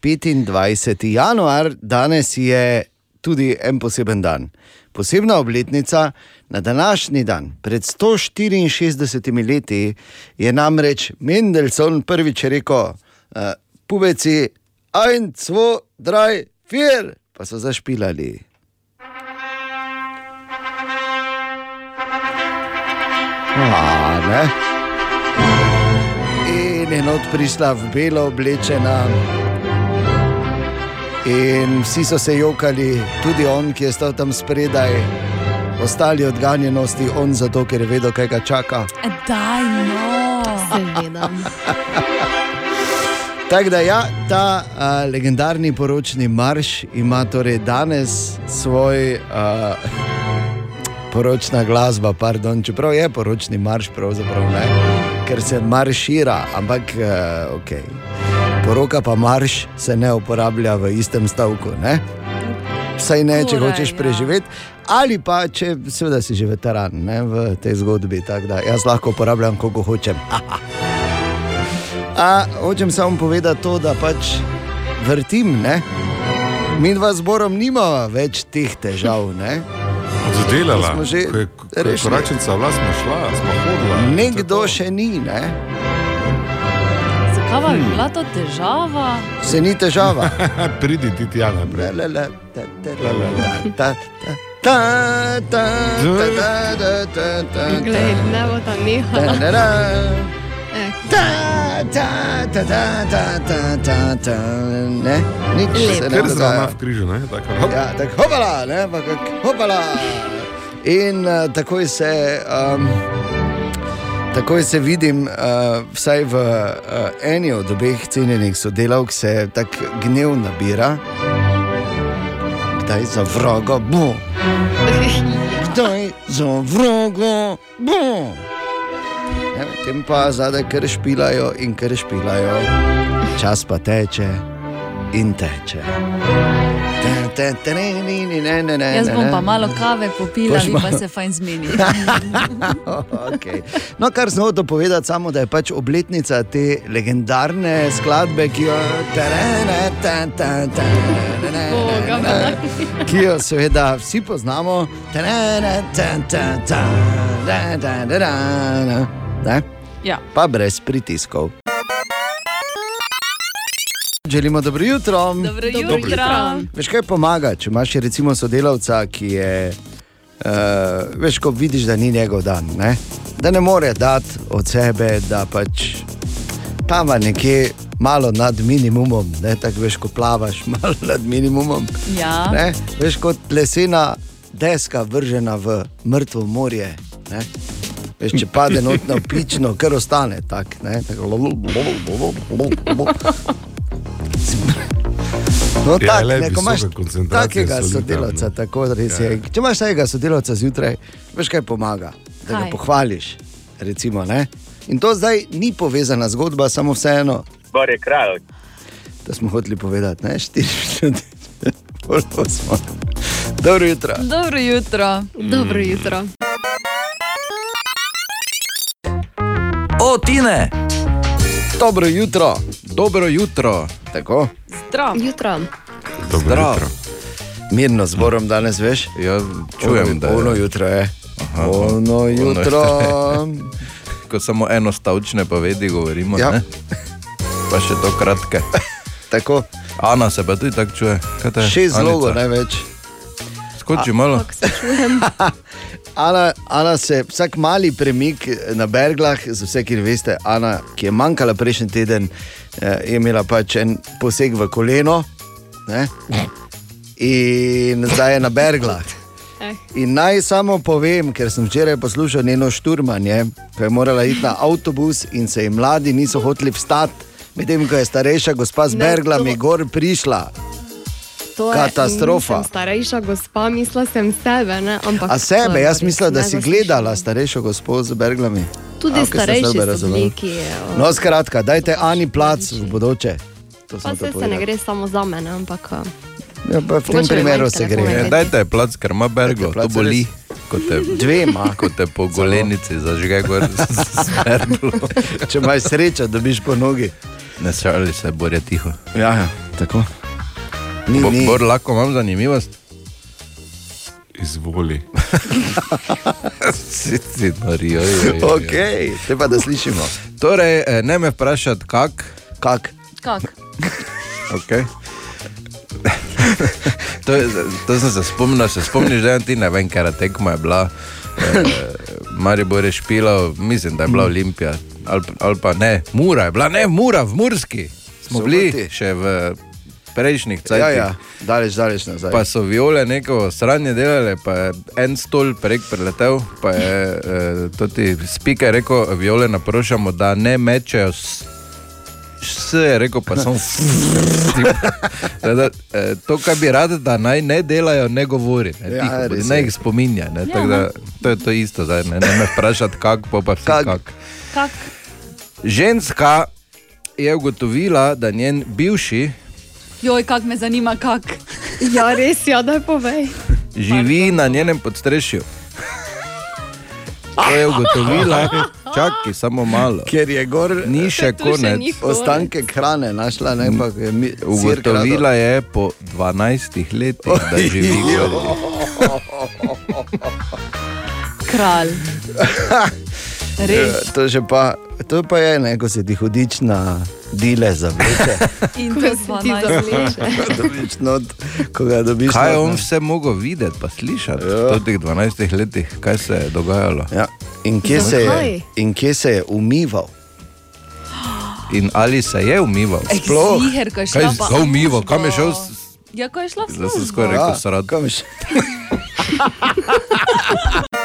25. januar, danes je tudi en poseben dan. Posebna obletnica na današnji dan, pred 164 leti, je namreč Mendelssohn prvič rekel: uh, Pubeci, ein, zwei, drei, vier, pa so zašpilali. A, ne? In je not prišla v belo oblečena. In vsi so se jokali, tudi on, ki je stal tam spredaj, ostali odganjenosti, on zato, ker je vedel, kaj ga čaka. Daj, no. Seveda. Tako da, ja, ta uh, legendarni poročni marš ima torej danes svoj. Uh, Poročna glasba, pardon, čeprav je poročni marš, pravzaprav ne, ker se maršira, ampak uh, ok. poroka pa marš se ne uporablja v istem stavku. Ne? Vsaj ne, če Torej, hočeš ja. preživeti, ali pa če seveda si že veteran ne, v tej zgodbi. tako Da, jaz lahko uporabljam, koliko hočem. A, hočem samo povedati to, da pač vrtim. Ne? Mi dva zborom nimamo več teh težav. Ne? Oddelala. Smo že Ko je- ko je rešili. koračnica vlast smo šla, smo hodila. Nekdo še ni, ne? Zakaj pa bi bila to težava? se ni težava. Pridi ti tja naprej. La, la, la, ta, ta, la, la, ta, ta, ta, ta, ta, ta, ta, ta, ta, Glej, ne bo ta ta, nehala. ta, ta. Eh, Ta, ta, ta, ta, ta, ta, ta, ta. Ne, nič se ne Ker zrana dogaja. v križu, ne? Tako, hop. Ja, tako hopala, ne, pa kak hopala. In uh, takoj se, um, takoj se vidim, uh, vsaj v uh, eni od obeh cenjenih sodelavk se tako gnev nabira. Kdaj za vraga bo? Kdaj za vraga bo? Ne, Tem pa zadaj kar špilajo in kar špilajo, čas pa teče in teče. Jaz bom pa malo kave popila, Boš vi pa se fajn zmeni. okay. no, kar sem hotel povedati, samo da je pač obletnica te legendarne skladbe, ki jo, ki jo seveda vsi poznamo. Ja. Pa brez pritiskov. Želimo dobro jutro. Dobro Dobro jutro. jutro. Veš, kaj pomaga, če imaš recimo sodelavca, ki je, uh, veš, ko vidiš, da ni njegov dan, ne? da ne more dati od sebe, da pač tam nekje malo nad minimumom, ne? tako veš, ko plavaš malo nad minimumom. Ja. Ne? Veš, kot lesena deska vržena v mrtvo morje. Ne? Veš, če pade not na pično, kar ostane tak, ne? tako. No, Ja, tak, le ko imaš takega solida, sodelavca, no. tako res Ja, je. Če imaš takega sodelavca zjutraj, veš kaj pomaga, da ga Kaj? pohvališ. Recimo, ne? In to zdaj ni povezana zgodba, samo vseeno, Gor je kralj. da smo hoteli povedati, ne, štiri minute. pol osmo. Dobro jutro. Dobro jutro. Dobro jutro. O, Tine! Dobro jutro. Dobro jutro. Tako, Zdrav. Jutro. Dobro Zdrav. jutro. mirno zborom danes veš. Ja, čujem, da Ono je jutro je. Aha, Ono jutro. ko samo eno stavčne povedi govorimo. Ja. Ja. Pa še to kratke. Tako, Ana se pa tudi tako čuje. Kaj te je? šest zlogov največ. Skoči malo. Ana, Ana se vsak mali premik na Berglah, za vse, ki veste, Ana, ki je manjkala prejšnji teden, eh, je imela pač en poseg v koleno ne? in zdaj je na Berglah. Eh. In naj samo povem, ker sem včeraj poslušal njeno šturmanje, ko je morala iti na avtobus in se ji mladi niso hoteli vstati, medtem ko je starejša gospa z Berglami gor prišla. To je- Katastrofa. Starejša gospa, mislila sem sebe, ne? ampak. A sebe, jaz mislim, da si gledala starejšo gospo z Berglami. Tudi A, sem starejši narobe so razumel. bili, ki je. o, No, skratka, dajte Ani plac v bodoče. To Pa se, se ne gre samo za mene, ampak. Ja, pa v tem primeru se gre. Ja, dajte plac, ker ima berglo, to boli. res. Ko te, Dvema. ko te po golenici zažge gor berglo. Če imaš srečo, dobiš po nogi. Ne šali se, borje tiho. Ja, ja tako. Ni, Bo, ni. bor lahko imam zanimivost. Izvoli. Si, si norijo. Ok, te pa da slišimo. Torej, eh, ne me vprašati, kak. Kak? Kak? Okay. to, je, to sem se spomnil, se spomniš, da je ti ne vem, ker tekma je bila. Eh, Maribor je špilal, mislim, da je bila Olimpija. Ali, ali pa ne, Mura je bila, ne, Mura v Murski. Smo bili še v prejšnjih Ja, cajtih. ja, daleč, daleč nazaj. Pa so viole neko sranje delale, pa je en stol prek preletel, pa je eh, tudi speaker rekel, viole naprošamo, da ne mečejo. s- Vse je rekel, pa sem. da, eh, to, kar bi radi, da naj ne delajo, ne govori. Ne, Ja, tiho, ne je. jih spominja. Ne, tako da, to je to isto, zdaj, ne, ne me vprašati, kako pa, pa vsi Kak? kako. Kak? Ženska je ugotovila, da njen bivši Joj, kak me zanima, kak. Ja, res, ja, daj povej. živi na njenem podstrešju. To je ugotovila, čakaj, samo malo. Ker je gor Ni še Tu še konec. konec. ostanke hrane našla, ne pa je mi- Ugotovila je po 12 letih, da živi gor. Kralj. Res. Eh, To, že pa, to pa je, ne, ko se ti hudič na dile zavleče. In Ko to se ti zavleče. Not, ko ga dobiš Kaj je on vse mogel videti, pa slišati Ja. v teh 12 letih, kaj se je dogajalo? Ja. In, kje se je, in kje se je umival? In ali se je umival? Sploh. Ziher, je Kaj pa za umival, kam je šel? Ja, ko je šla v Zdaj sem skoraj rekel srad. kam še?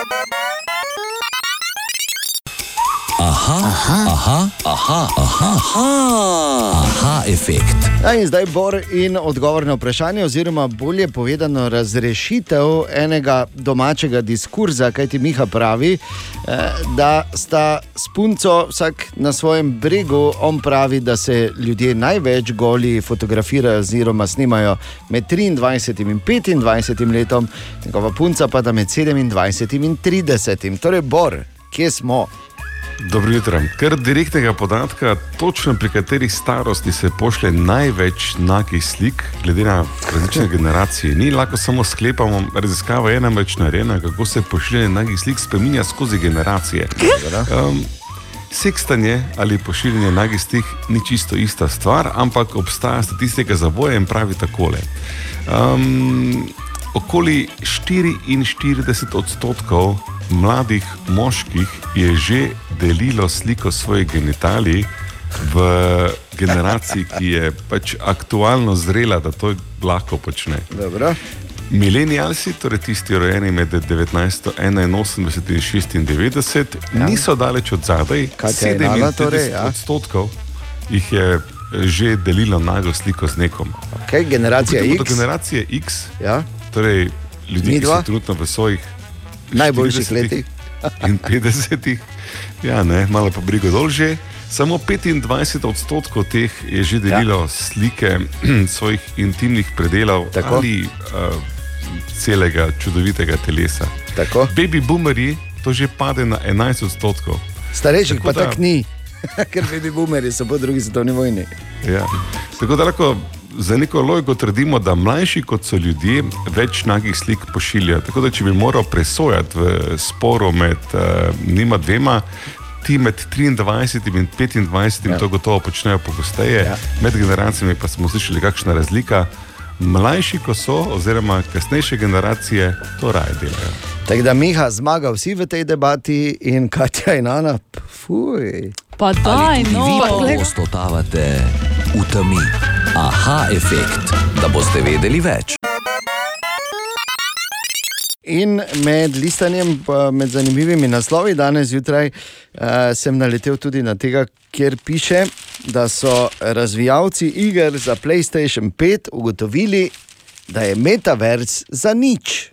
Aha, aha, aha, aha, aha, aha, aha efekt. Ja, in zdaj Bor in odgovor na vprašanje, oziroma bolje povedano, razrešitev enega domačega diskurza, kaj ti Miha pravi, eh, da sta s punco vsak na svojem bregu, on pravi, da se ljudje največ goli fotografirajo oziroma snimajo med 23 in 25 letom, njegova punca pa da med 27 in 30. Torej, Bor, kje smo? Dobro jutro. Ker direktnega podatka, točno pri kateri starosti se pošlje največ nagih slik, glede na različne generacije, ni lahko samo sklepamo. Raziskava je namreč narejena, kako se pošiljanje nagih slik spremenja skozi generacije. Um, Sekstanje ali pošiljanje nagih slik ni čisto ista stvar, ampak obstaja statistika za boje in pravi takole. Um, okoli 44 odstotkov mladih moških je že delilo sliko svojih genitalij v generaciji, ki je pač aktualno zrela, da to lahko počne. Dobro. Milenijalci, torej tisti rojeni med 1981 in 96, ja. niso daleč od zadaj. Katja je Nala, torej, ja. odstotkov jih je že delilo naglo sliko z nekom. Okay, generacija X, generacije X, ja, torej ljudi, ki Midva? so trenutno v svojih najboljših 40-ih letih. in 50, ja, ne, malo pa brigo dol že. Samo 25 odstotkov teh je že delilo ja. slike svojih intimnih predelov Tako. ali uh, celega čudovitega telesa. Tako. Baby boomerji to že pade na 11 odstotkov. Starejših pa tako ni, ker baby boomeri so po drugi svetovni vojni. Ja. Tako da lahko za neko logiko trdimo, da mlajši kot so ljudje, več nagih slik pošiljajo. Tako da če bi moral presojati v sporu med uh, njima dvema, ti med 23 in 25 ja. to gotovo počnejo pogosteje, ja. med generacijami pa smo slišali, kakšna razlika. Mlajši, ko so, oziroma kasnejše generacije, to raje delajo. Tako da Miha zmaga vsi v tej debati in Katja in Ana, fuj. Pa daj, Ali tudi no. vi pogosto totavate v temi? Aha efekt, da boste vedeli več. In med listanjem, med zanimivimi naslovi danes zjutraj, uh, sem naletel tudi na tega, kjer piše, da so razvijalci iger za PlayStation 5 ugotovili, da je metavers za nič.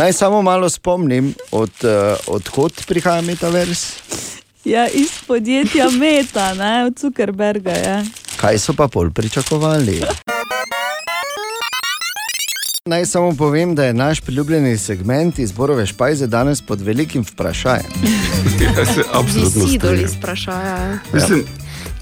Naj samo malo spomnim, od, uh, odkot prihaja metavers, Ja, iz podjetja Meta, ne, od Zuckerberga. Ja. Kaj so pa pol pričakovali. Naj samo povem, da je naš priljubljeni segment izborove špajze danes pod velikim vprašanjem. Jaz se absolutno Vsi dol strinjam. izprašajo. Mislim,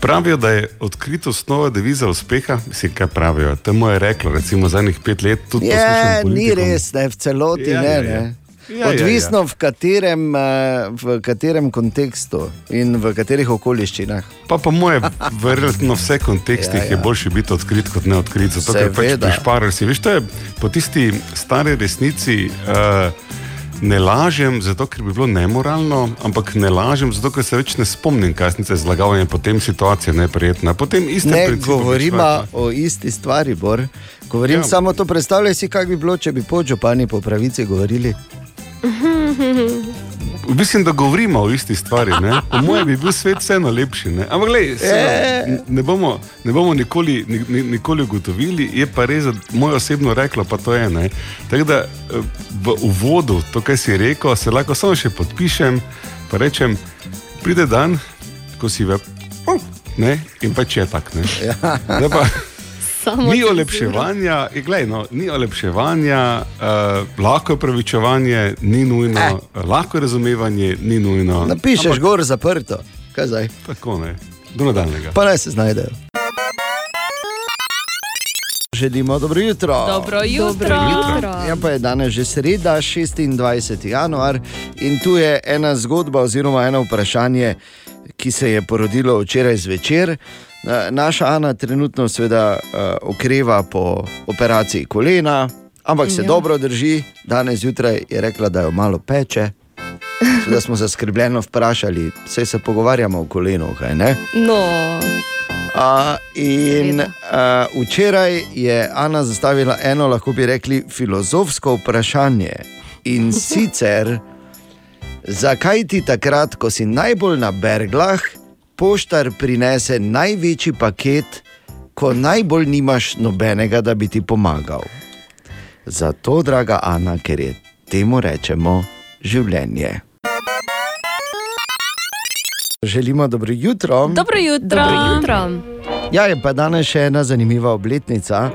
pravijo, da je odkritost nova deviza uspeha. Mislim, kaj pravijo? To mu je reklo, recimo, zadnjih pet let. Tudi Je, poslušam ni res, da je v celoti Ja, ne. ja, ja. ne. Ja, ja, ja. Odvisno v katerem, eh, v katerem kontekstu in v katerih okoliščinah. Pa po moje, v relativno vse kontekstih Ja, ja, ja. ja. je boljše biti odkrit kot neodkrit. Zato, ker pač Seveda. prišparer si. Veš, to je po tisti stari resnici. Uh, Ne lažem, zato ker bi bilo nemoralno, ampak ne lažem, zato ker se več ne spomnim, kaj sem se zlagal in potem situacija neprijetna. Potem Ne govorimo o isti stvari, Bor. Govorim ja. Ja. samo to, predstavljaj si, kaj bi bilo, če bi podžupani po pravici govorili. Mislim, da govorimo o isti stvari. Ne? Po mojem bi bil svet vseeno lepši. Ne? Ampak glej, seveda, ne bomo, ne bomo nikoli, ni- ni- nikoli ugotovili, je pa res, da moje osebno reklo pa to je. ne. Tako da eh, v uvodu, to, kar si rekel, se lahko samo še podpišem, pa rečem, pride dan, ko si v. Ne? In pač je tak. ne. Ja. Samo ni olepševanja, glej, no, ni olepševanja, uh, lahko je pravičevanje, ni nujno, eh. lahko je razumevanje, ni nujno. Napišeš Ampak gor zaprto, kaj zdaj? Tako ne, do nadaljnega. Pa naj se znajdejo. Želimo dobro jutro. Dobro jutro. Dobro jutro. Ja, pa je danes že sreda, 26. januar in tu je ena zgodba oziroma eno vprašanje, ki se je porodilo včeraj zvečer. Eh, Naša Ana trenutno seveda uh, okreva po operaciji kolena, ampak se Ja. dobro drži. Danes zjutraj je rekla, da jo malo peče. Da smo zaskrbljeno vprašali, vse se pogovarjamo o kolenu, kaj ne? No, A, in a, včeraj je Ana zastavila eno, lahko bi rekli, filozofsko vprašanje. In sicer, zakaj ti takrat, ko si najbolj na berglah, poštar prinese največji paket, ko najbolj nimaš nobenega, da bi ti pomagal? Zato, draga Ana, ker je temu rečemo življenje. Želimo dobro jutro. Dobro jutro. dobro jutro. Ja, je pa danes še ena zanimiva obletnica.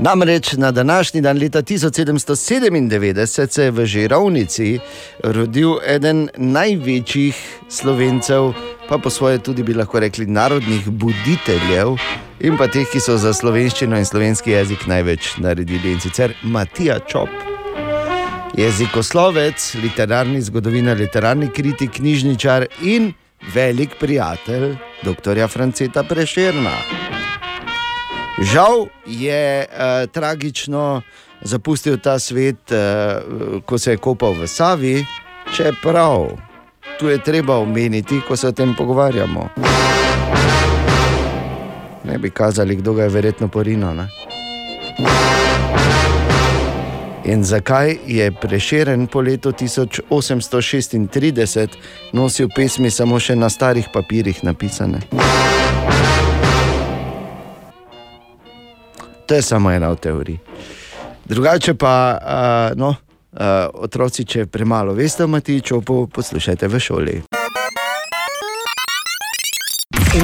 Namreč na današnji dan leta 1797 se je v Žirovnici rodil eden največjih slovencev, pa po svoje tudi bi lahko rekli narodnih buditeljev in pa teh, ki so za slovenščino in slovenski jezik največ naredili in sicer Matija Čop. Jezikoslovec, literarni zgodovinar, literarni kritik, knjižničar in velik prijatelj dr. Franceta Prešerna. Žal je uh, tragično zapustil ta svet, uh, ko se je kopal v Savi, čeprav tu je treba omeniti, ko se o tem pogovarjamo. Ne bi kazali, kdo ga je verjetno porinil. Ne? In zakaj je preširen po letu 1836 nosil pesmi samo še na starih papirjih napisane? To je samo ena od teorij. Drugače pa, uh, no, uh, otroci, če premalo veste o Matiču, poslušajte v šoli.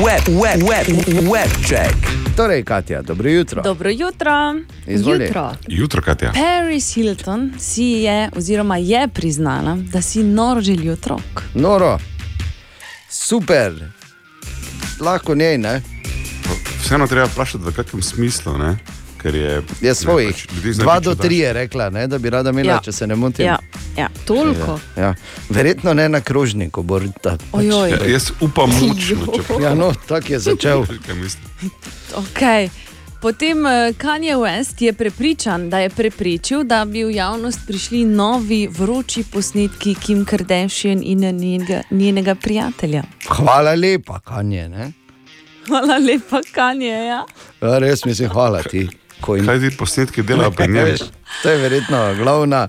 Web, web, web, web check. Torej, Katja, dobro jutro. Dobro jutro. Izvoli. Jutro. Jutro, Katja. Paris Hilton si je, oziroma je priznala, da si noro želi otrok. Noro, super, lahko njej, ne? Vseeno treba vprašati, v kakšnem smislu. Ne? Ker je, Je svojih. pač Dva do tri je rekla, ne, da bi rada imela, ja. Ja. če se ne motim. Ja, ja. Toliko. Ja. Verjetno ne na krožniku, Borita. Ojoj. Ja, jaz upam mučno, če Ja, no, tako je začel. Okay. Potem eh, Kanye West je prepričan, da je preprečil, da bi v javnost prišli novi vroči posnetki Kim Kardashian in njenega, njenega prijatelja. Hvala lepa, kanje. Ne? Hvala lepa, Kanye. Ja. Ja, res mislim, hvala ti. Kaj ti posnetki delajo pri njej? To je verjetno glavna.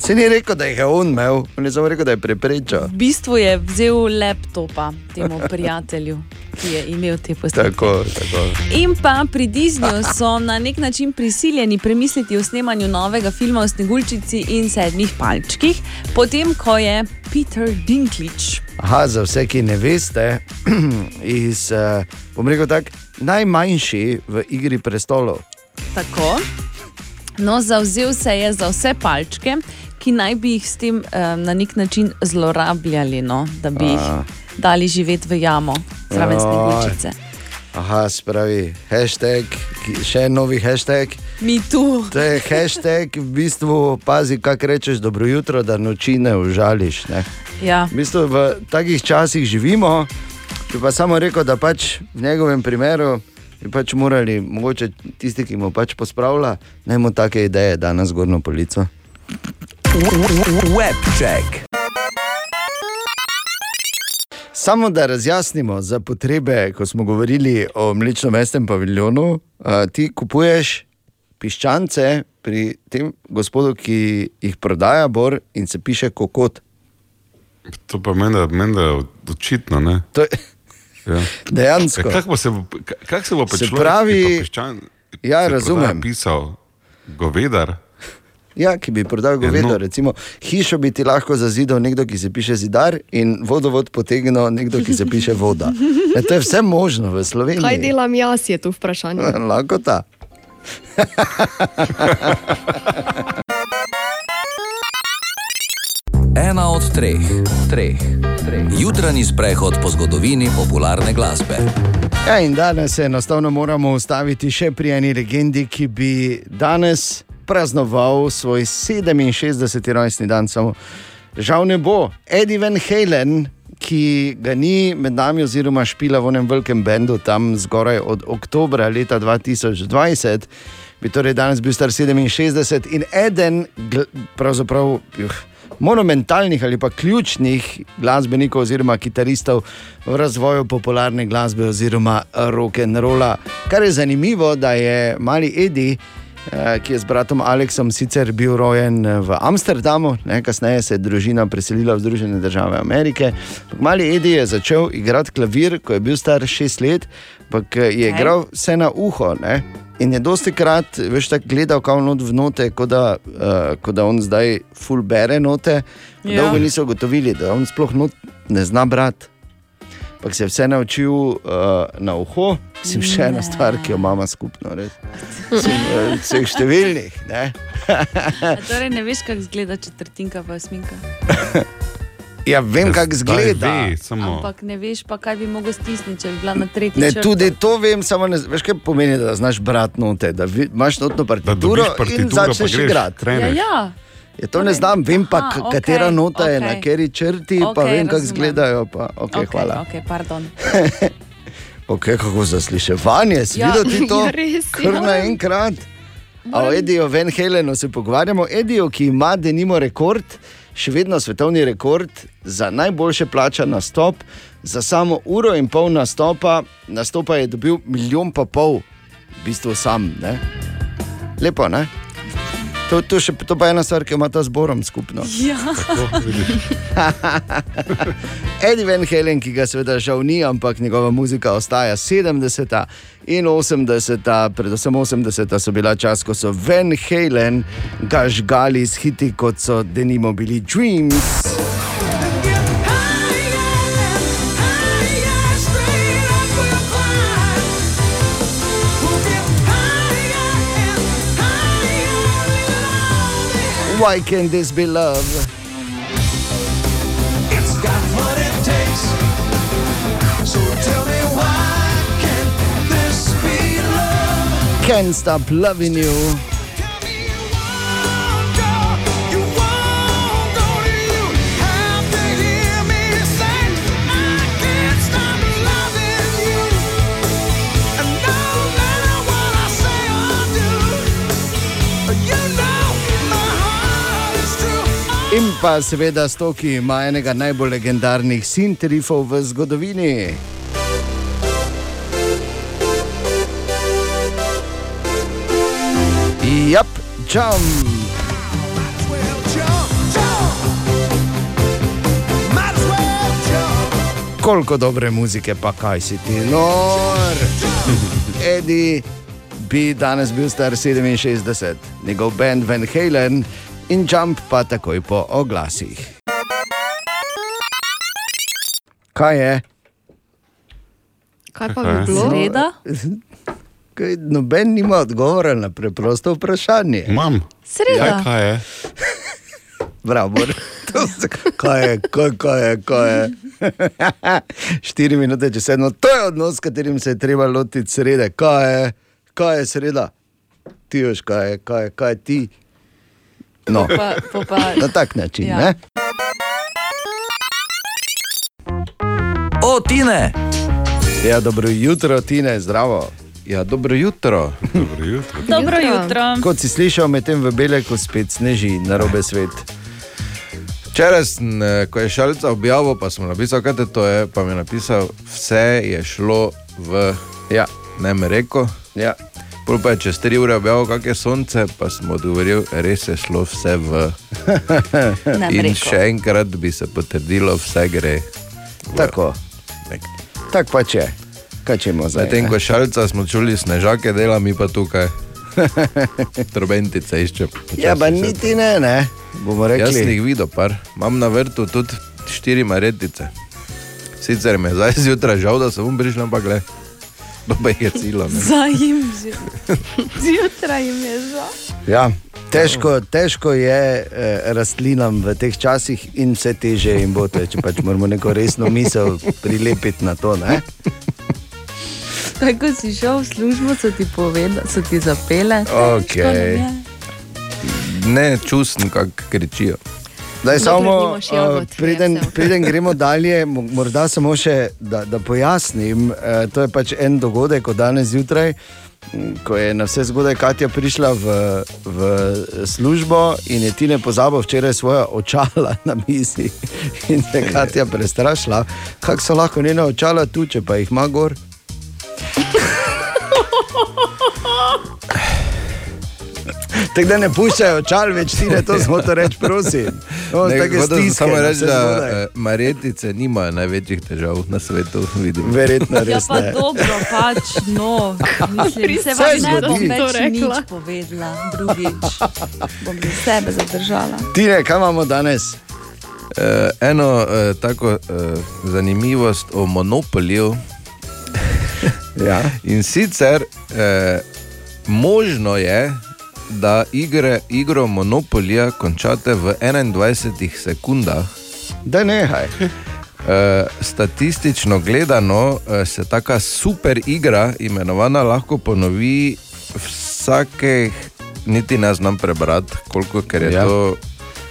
Se ni rekel, da jih je on imel, on je samo rekel, da je preprečil. V bistvu je vzel laptopa temu prijatelju, ki je imel te posnetke. Tako, tako. In pa pri Disneyju so na nek način prisiljeni premisliti o snemanju novega filma o Sneguljčici in sedmih palčkih, potem ko je Peter Dinklage. Aha, za vse, ki ne veste, iz, eh, bom rekel tako, najmanjši v Igri prestolov. Tako. No, zauzel se je za vse palčke, ki naj bi jih s tem um, na nek način zlorabljali, no, da bi jih A. dali živeti v jamo, zraven Joj. Sneguljčice. Aha, spravi, hashtag, ki- še en novi hashtag. Mi tu. To je hashtag, v bistvu pazi, kaj rečeš, dobro jutro, da noči ne užališ. Ne? Ja. V bistvu v takih časih živimo, bi pa samo rekel, da pač v njegovem primeru bi pač morali, mogoče tisti, ki mu pač pospravlja, naj mu take ideje da na zgornjo polico. Web check. Samo da razjasnimo za potrebe, ko smo govorili o mlečno-mestnem paviljonu, a, ti kupuješ piščance pri tem gospodu, ki jih prodaja, bor in se piše kokot. To pa meni, da- meni da je očitno. Ne? To je Ja. dejansko. Ja, Kako se kak se bo pa Se človek, pravi- pa piščan, Ja, razumem. Pisal govedar. Ja, ki bi prodal govedo. no. Recimo, hišo bi ti lahko zazidal nekdo, ki se piše zidar, in vodovod potegnil nekdo, ki se piše voda. E, to je vse možno v Sloveniji. Kaj delam jaz, je tu vprašanje. Lahko ta. od treh, treh, treh. Jutranji sprehod po zgodovini popularne glasbe. Ja, in danes se enostavno moramo ustaviti še pri eni legendi, ki bi danes praznoval svoj 67. rojstni dan. Samo žal ne bo. Eddie Van Halen, ki ga ni med nami, oziroma špila v enem velikem bendu tam zgoraj od oktobra leta 2020, bi torej danes bil star 67 in eden, pravzaprav. Juh, Monumentalnih ali pa ključnih glasbenikov oziroma kitaristov v razvoju popularne glasbe oziroma rock and rolla. Kar je zanimivo, da je mali Edi, eh, ki je z bratom Aleksom sicer bil rojen eh, v Amsterdamu, ne, kasneje se je družina preselila v Združene države Amerike. Mali Edi je začel igrati klavir, ko je bil star šest let, ampak eh, je igral vse na uho. Ne. In je dosti krat, veš, tako gledal, kako not v note, kot da, uh, ko da on zdaj full bere note. Ja. Dolgo niso ugotovili, da on sploh not ne zna brati. Ampak se je vse naučil uh, na uho, sem še ena stvar, ki jo imamo skupno, res. Sem, uh, vseh številnih. Ne? A Torej, ne veš, kako izgleda četrtinka pa osminka. Ja, vem, kako Zdaj izgleda. ve, samo. Ampak ne veš pa, kaj bi mogel stisniti, če bi bila na tretji. Ne, črti. tudi to vem, samo ne, veš, kaj pomeni, da znaš brati note, da vi, imaš notno Da partituro in partituro, pa začneš igrati. Ja, ja. Je to ne znam, vem pa, Aha, okej, katera nota okay, je na kateri črti, okay, pa vem, kako izgledajo. Pa, okay, okay, Ok, hvala. ok, pardon. Okay, kako zasliševanje, si Ja, videl ti to? ja, res, Kar ja. naenkrat. A o Ediju Van Helenu se pogovarjamo. Ediju, ki ima denimo rekord, še vedno svetovni rekord za najboljše plačan nastop, za samo uro in pol nastopa, nastopa je dobil milijon pa pol, v bistvu sam. Ne? Lepo, ne? To, to, še, to pa je ena stvar, ki jo ima ta zborom skupno. Ja. Vidiš. Eddie Van Halen, ki ga seveda žal ni, ampak njegova muzika ostaja 70. in 80. Predvsem 80. so bila čas, ko so Van Halen ga žgali s hiti, kot so denimo bili Dreams. Why can this be love? It's got what it takes. So tell me why can this be love? Can't stop loving you. In pa seveda Stoki ima enega najbolj legendarnih sinterifov v zgodovini. Jap, jump. Koliko dobre muzike, pa kaj si ti, nor. Edi bi danes bil star 67, njegov band Van Halen in Jump pa takoj po oglasih. Kaj je? Kaj pa bi bilo? Sreda? Kaj, noben nima odgovora na preprosto vprašanje. Imam. Sreda. Ja, kaj je? Bravo, se- kaj je, kaj, kaj je, kaj je. Štiri minute, če sedmo, to je odnos, s katerim se je treba lotiti srede. Kaj je, kaj je sreda? Ti veš, kaj je, kaj je, kaj je ti. No, Pa, pa, pa, na tak način. Ja. Ja. O, Tine! ja, dobro jutro, Tine, zdravo. Ja, dobro jutro. Dobro jutro. dobro Jutro. Kot si slišal, medtem v Beleku spet sneži na robe svet. Včeraj, sem, eh, ko je šalica objavil, pa sem napisal, kaj to je, pa mi je napisal, vse je šlo v Ja, ne reko. ja. Pol pa je čez tri ure objavil, kak je sonce, pa sem odgovoril, res je šlo vse v. In še enkrat bi se potrdilo, vse gre. Tako, Nek. tako pa če. Kaj čemo zdaj? Medtem ko šalica smo čuli snežake, dela mi pa tukaj. Trobentice išče. Ja, pa niti ne, ne. Bomo Jaz rekli. jih videl, par. imam na vrtu tudi štiri maretice. Sicer mi je zdaj zjutraj žal, da sem umbrišel, ampak le. Dobe je cilo. ne. Zajim že. Zjutraj jim je žal. Ja, težko, težko je eh, rastlinam v teh časih in vse teže jim bo, to če pač moramo neko resno misel prilepiti na to. Ne? Tako si šel v službo, so ti povedali, so ti zapele. Okej. Ne čusten, kako kričijo. Dokler samo, nimaš jagod, uh, preden, je preden gremo dalje, mo- morda samo še, da, da pojasnim. Uh, to je pač en dogodek od danes zjutraj, ko je na vse zgodaj Katja prišla v, v službo in je ti ne pozabil včeraj svoje očala na mizi. In se je Katja prestrašila, kako so lahko njena očala tu, če pa jih ima gor. Tako da ne puščajo očal, več ti ne to smo to reči, prosim. No, Ne, stiske samo na reči, da zgodaj. eh, maretice nimajo največjih težav na svetu. Vidim. Verjetno Ja, res pa ne. dobro, pač no. Mislim, se vam ne bom več nič povedala, drugič. Bom za sebe zadržala. Tine, kaj imamo danes? Uh, eno uh, tako uh, zanimivost o monopolju. Ja. In sicer uh, možno je, da igre, igro Monopolija končate v 21 sekundah. Da nehaj. Uh, statistično gledano uh, se taka super igra, imenovana, lahko ponovi vsakih, niti ne znam prebrati, koliko ker je ja. to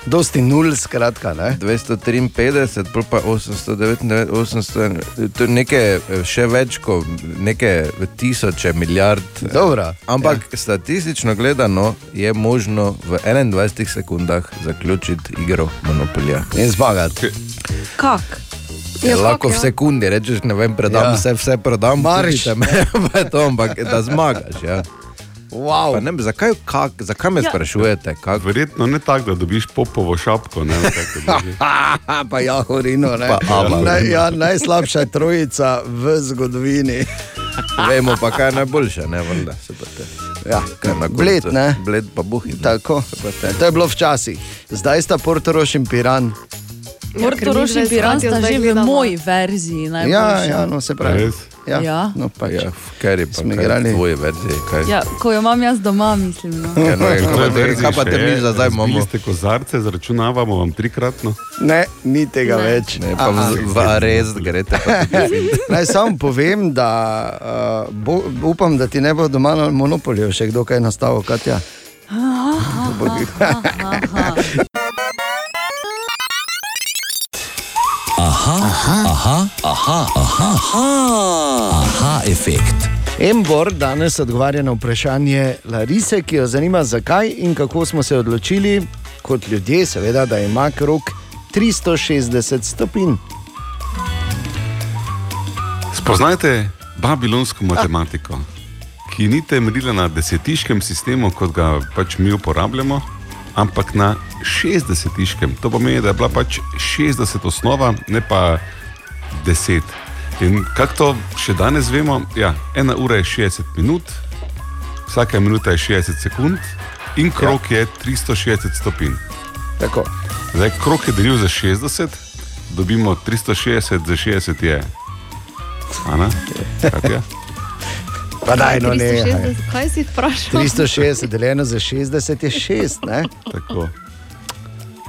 Dosti nul, skratka. Ne? 253, pol pa 899, 800, to je nekaj eh, še več kot nekaj tisoče milijard. eh, Dobro, Ampak ja. statistično gledano je možno v 21 sekundah zaključiti igro Monopolija. In zmagati. Kak? Ja, lahko kako, v ja. sekundi rečeš, ne vem, predam Ja. vse, vse predam, Marš. kupite me, pa je to, ampak da zmagaš. Ja. Wow. Pa Ne, zakaj, kak, zakaj me Ja. ja. sprašujete? Kak? Verjetno ne tako, da dobiš popovo šapko. Ne, pa ja, horino. ne. Pa Avalon. Naj, ja, najslabša trojica v zgodovini. Vemo pa, kaj je najboljše, ne valjda. se pa te- Ja, kaj na koncu. bled, ne? Bled pa buhi. Tako. To je bilo včasih. Zdaj sta Portoroš in Piran. Portoroš in Piran sta že v moji verziji. Ja, najboljša. ja, no se pravi. Res? Ja, Ja. no pač. Ja, ker je pa Smo igrali. tvoje verzije. Kaj? Ja, ko jo imam jaz doma, mislim. No. Ja, no, kaj, To pa je te, mi za zdaj imamo? ste kozarce, zračunavamo vam trikratno. Ne, ni tega Ne. več. Ne, pa v, Aha. v. Pa tudi. Naj samo povem, da uh, bo, upam, da ti ne bo doma na monopoliju še kdo kaj nastavil, Katja. Aha, aha, aha, aha, aha, aha, aha efekt. Embor danes odgovarja na vprašanje Larise, ki jo zanima, zakaj in kako smo se odločili, kot ljudje, seveda, da ima krok 360 stopinj. Spoznajte babilonsko matematiko, ki ni temeljila na desetiškem sistemu, kot ga pač mi uporabljamo, ampak na 60-tiškem. To pomeni, da je bila pač 60 osnova, ne pa 10. In kako to še danes vemo, ja, ena ura je 60 minut, vsaka minuta je 60 sekund in krok ja. je 360 stopinj. Tako. Zdaj, krok je delil za 60, dobimo 360 za 60 je. Ana? Kako je? Pa daj, no ne. 360, kaj si vprašal? 360 deljeno za 60 je 6, ne? Tako.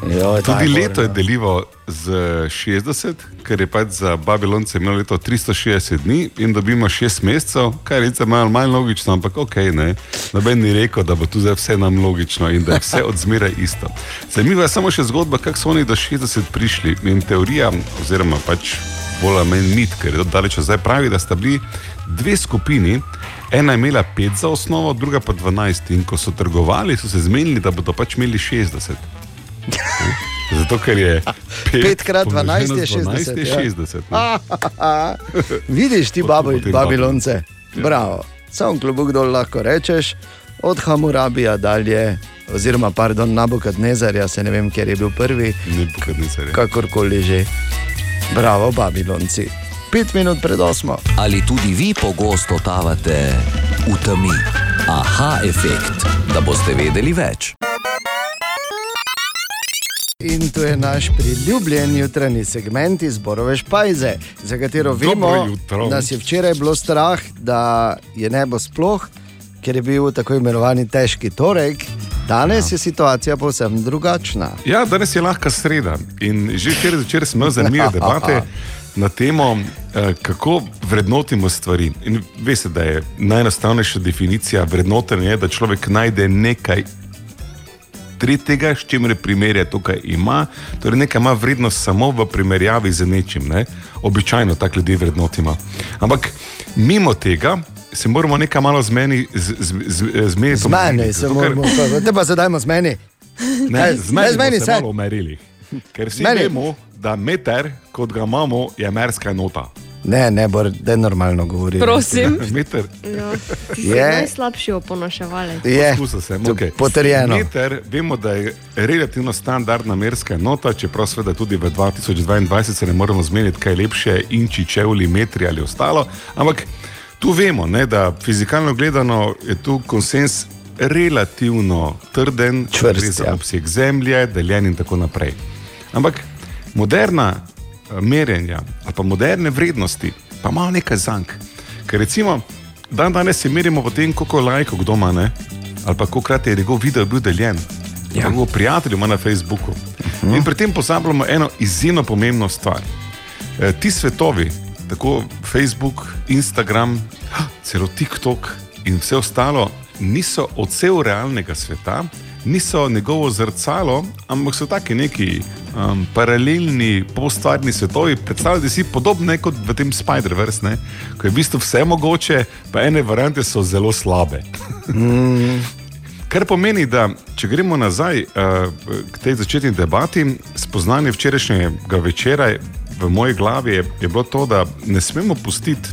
Jo, Tudi leto je deljivo z 60, ker je pač za Babilonce imelo leto 360 dni in dobimo 6 mesecev, kar je malo manj logično, ampak ok, ne. Noben ni rekel, da bo tu zdaj vse nam logično in da je vse od zmeraj isto. Zanimiva je samo še zgodba, kako so oni do 60 prišli in teorija, oziroma pač bolj ali manj mit, ker je to daleč zdaj pravi, da sta bili dve skupini. Ena je imela 5 za osnovo, druga pa 12. In ko so trgovali, so se zmenili, da bodo pač imeli 60. Zato, ker je 5 krat 12 je 12 60, je ja. 60 ne. Vidiš ti babi, babilonce? Ja. Bravo. Sam klobuk dol lahko rečeš, od Hamurabija dalje, oziroma pardon, Nabukadnezarja, se ne vem, ker je bil prvi, Ne Bukadnecar. kakorkoli že. Bravo, babilonci. Pet minut pred osmo. Ali tudi vi pogosto totavate v temi? Aha efekt, da boste vedeli več. In to je naš priljubljen jutranji segment iz Borove Špajze, za katero vemo, da nas je včeraj bilo strah, da je nebo sploh, ker je bil tako imenovani težki torek. Danes ja. je situacija povsem drugačna. Ja, danes je lahka sreda in že včeraj zvečer smo zanimive debate na temo, eh, kako vrednotimo stvari. In veste, da je najenostavnejša definicija vrednotenja, da človek najde nekaj tretjega, s čimer primerja to, kar ima. Torej, nekaj ima vrednost samo v primerjavi z nečim. Ne? Običajno tako ljudi vrednotimo. Ampak mimo tega. Se moramo nekaj malo zmeni, z, z, z, zmeniti. Z meni se moramo, te pa zdaj z meni. Ne, Kaj, z meni ne, z meni se se. malo umerili. Ker vsi Meni. vemo, da meter, kot ga imamo, je merska enota. Ne, ne, bo da normalno govori. Prosim. Meter Ja, si Je. najslabši oponaševalec. Je, Poskusil sem, okay. potrjeno. Meter, vemo, da je relativno standardna merska enota, čeprav seveda tudi v 2022 se ne moremo zmeniti, kaj je lepše, inči, čevlji, metri ali ostalo. Ampak tu vemo, ne, da fizikalno gledano je tu konsens relativno trden, Čvrst, za ja. obseg zemlje, deljen in tako naprej. Ampak moderna eh, merjenja ali pa moderne vrednosti pa imajo nekaj zank. Ker recimo, dan danes se merimo po tem, koliko lajkov kdo ima, ne? ali pa koliko krat je njegov video bil deljen. Ja. Njegov prijatelj ima na Facebooku. Uh -huh. In pri tem pozabljamo eno izjemno pomembno stvar. E, ti svetovi, tako Facebook, Instagram, celo TikTok in vse ostalo, niso odsev realnega sveta, niso njegovo zrcalo, ampak so taki neki um, paralelni, postvarni svetovi. Predstavljajte si podobne kot v tem Spider-Verse, ko je v bistvu vse mogoče, pa ene variante so zelo slabe. Kar pomeni, da če gremo nazaj uh, k tej začetni debati, spoznanje včerajšnjega večera v moji glavi je, je bilo to, da ne smemo pustiti,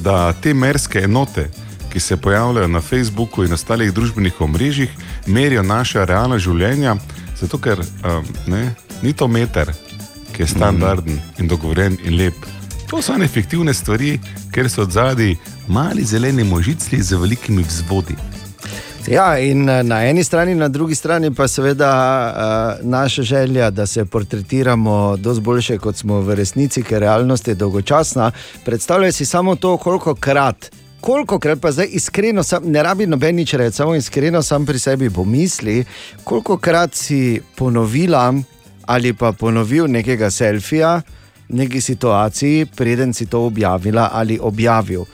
da te merske enote, ki se pojavljajo na Facebooku in ostalih družbenih omrežjih, merijo naše realna življenja, zato ker um, ne, ni to meter, ki je standarden in dogovoren in lep. To so neefektivne stvari, ker so od zadaj mali zeleni možicli z velikimi vzvodi. Ja, in eh, na eni strani, na drugi strani pa seveda uh, naša želja, da se portretiramo dosti boljše, kot smo v resnici, ker realnost je dolgočasna. Predstavljaj si samo to, koliko krat. Koliko krat pa zdaj iskreno, sam, ne rabi noben nič reči, samo iskreno sam pri sebi pomisli, koliko krat si ponovila ali pa ponovil nekega selfija neki situaciji, preden si to objavila ali objavil.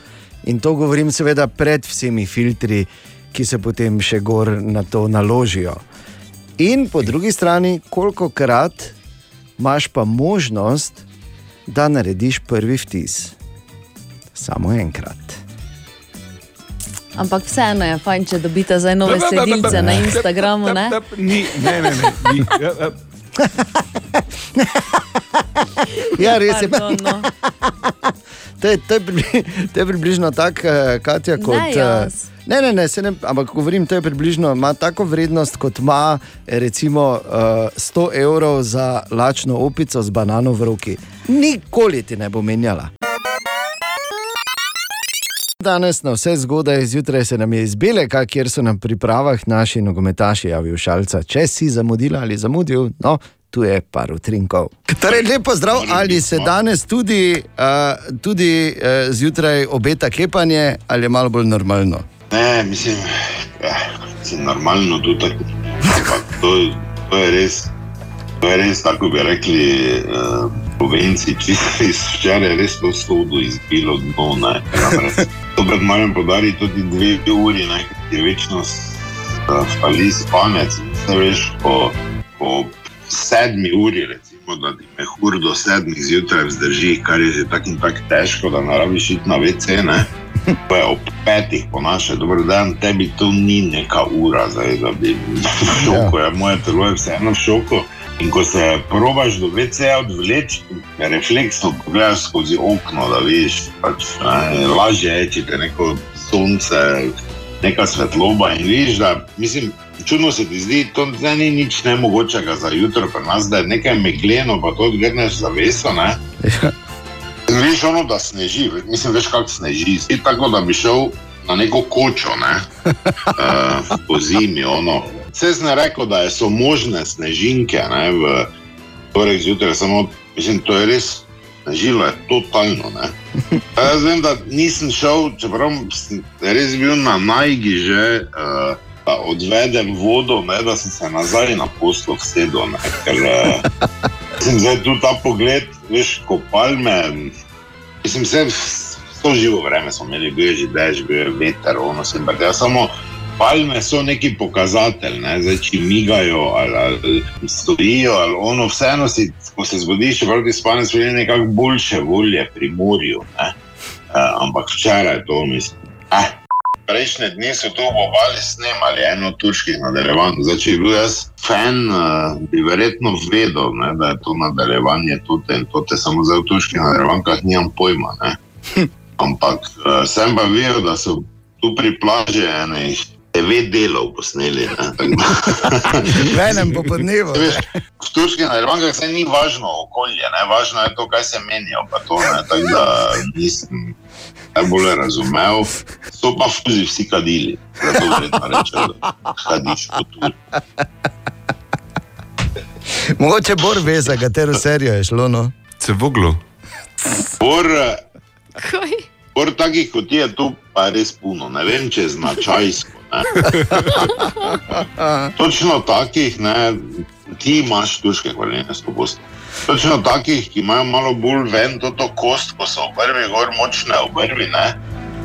In to govorim seveda pred vsemi filtri, ki se potem še gor na to naložijo. In po drugi strani, koliko krat imaš pa možnost, da narediš prvi vtis. Samo enkrat. Ampak vseeno je fajn, če dobite zdaj nove sledilce na Instagramu. Ne? Ni, ne, ne, ne. Ni. Ja, ja. Ja, res je. Pardon, no. To je, to je, pribli, to je približno tako, eh, Katja, kot. Ne, eh, jaz. Ne, ne, ne, se ne, ampak govorim, to je približno, ima tako vrednost, kot ima eh, recimo uh, 100 evrov za lačno opico z banano v roki. Nikoli ti ne bo menjala. Danes na vse zgodaj zjutraj se nam je iz Beleka, kjer so na pripravah naši nogometaši javil šalca. Če si zamudila ali zamudil, no, tu je par utrinkov. Torej, lepo zdrav, ali se danes tudi, uh, tudi uh, zjutraj obeta klepanje ali je malo bolj normalno? Ne, mislim, eh, mislim normalno tudi tako. To, to je res, to je res, tako bi rekli, uh, Slovenci, čisto iz včeraj, res to sodo izbilo dno. Ne, namreč. Tokrat moram podariti tudi dve uri, ne, ker je večno spali spanec. Ne veš, po, po sedmi uri, recimo, da ti mehur do sedmih zjutraj vzdrži, kar je že tako in tako težko, da ne rabiš iti na WC. Ne. Pa je ob petih po naše, dobro dan, tebi to ni neka ura, zdaj, da bi bil v šoku, ja. moje telo je vseeno v šoku. In ko se probaš do WC-ja odvleči, refleksno pogledaš skozi okno, da vidiš, pač, ne, lažje je, če te neko sonce, neka svetloba in vidiš, da mislim. Čudno se ti zdi, to zdaj ni nič nemogočega za jutro, pri nas, da je nekaj megleno, pa to odgrneš zaveso. Ne? Veš, ono, da sneži, mislim, veš, kako sneži. Zdi tako, da bi šel na neko kočo, ne, uh, po zimi. Ono. Vse sem rekel, da so možne snežinke ne, v torek zjutraj, samo mislim, to je res. Žilo je totalno. ne. Pa Jaz vem, da nisem šel, čeprav sem res bil na najgi že, uh, odvedem vodo, ne, da sem se nazaj na poslo vsedel. ne, Ker uh, sem zdaj tu ta pogled, veš, ko palme. Mislim, vse, vso živo vreme smo imeli, bil je že dež, bil je veter, ono sem brdel. Samo palme so neki pokazatelj, ne? zdaj če migajo ali, ali stojijo, ali ono, vseeno si, ko se zbudi, še proti spanju, so bile nekako boljše volje pri morju. ne. Uh, ampak včeraj to mislim. Eh. Prejšnje dni so to obali snemali, eno turških nadaljevanj. Zdaj, če bi bil jaz fan, uh, bi verjetno vedel, ne, da je to nadaljevanje tudi in to te samo v turških nadaljevankah nimam pojma. Ne. Ampak uh, sem pa videl, da so tu pri plaži enih devet delov posneli. V enem popodnevu. V turških nadaljevankah se ni važno okolje, ne? važno je to, kaj se menijo. pa To, ne, tako da nisem najbolj razumel. So pa fuzi vsi kadili. Zato verjetno rečejo, da kadiš kot tu. Mogoče Bor ve, za katero serijo je šlo. No? Se voglo. Bor, Kaj? bor takih kot je tu, pa je res puno. Ne vem, če je značajsko. Točno takih, ne, ti imaš turške korenine, stopost. Točno takih, ki imajo malo bolj ven to, to kost, ko so obrvi, gor močne obrvi. Ne?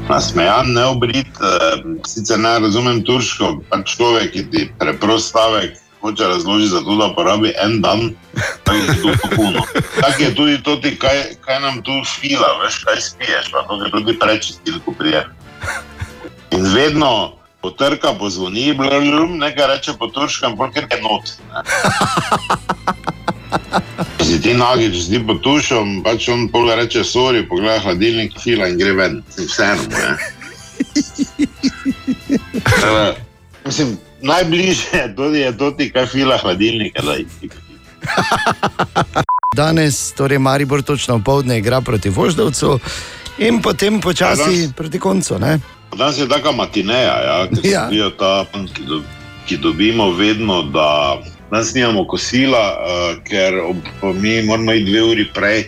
Nasmejan, neobrit, eh, sicer ne razumem turško, pač človek, ki ti preprost stavek hoče razložiti, zato da porabi en dan, tako je to popuno. Tako je tudi to, ti, kaj, kaj nam tu fila, veš, kaj spiješ, pa to je tudi prečistil, ko prije. In vedno potrka, pozvoni, blum, nekaj reče po turškem, polker je not. Če Si ti nagič, zdi po tušom, pač on pol reče, sorry, pogleda hladilnik, fila in gre ven. Vseeno Mislim, najbližje je tudi je to kaj fila hladilnika. ji- Danes, torej Maribor točno v povdne igra proti Voždovcu in potem počasi proti koncu. Ne? Danes je taka matineja, ja, ki Ja. ja. ta, ki, do, ki dobimo vedno, da danes nimamo kosila, uh, ker ob, mi moramo iti dve uri prej.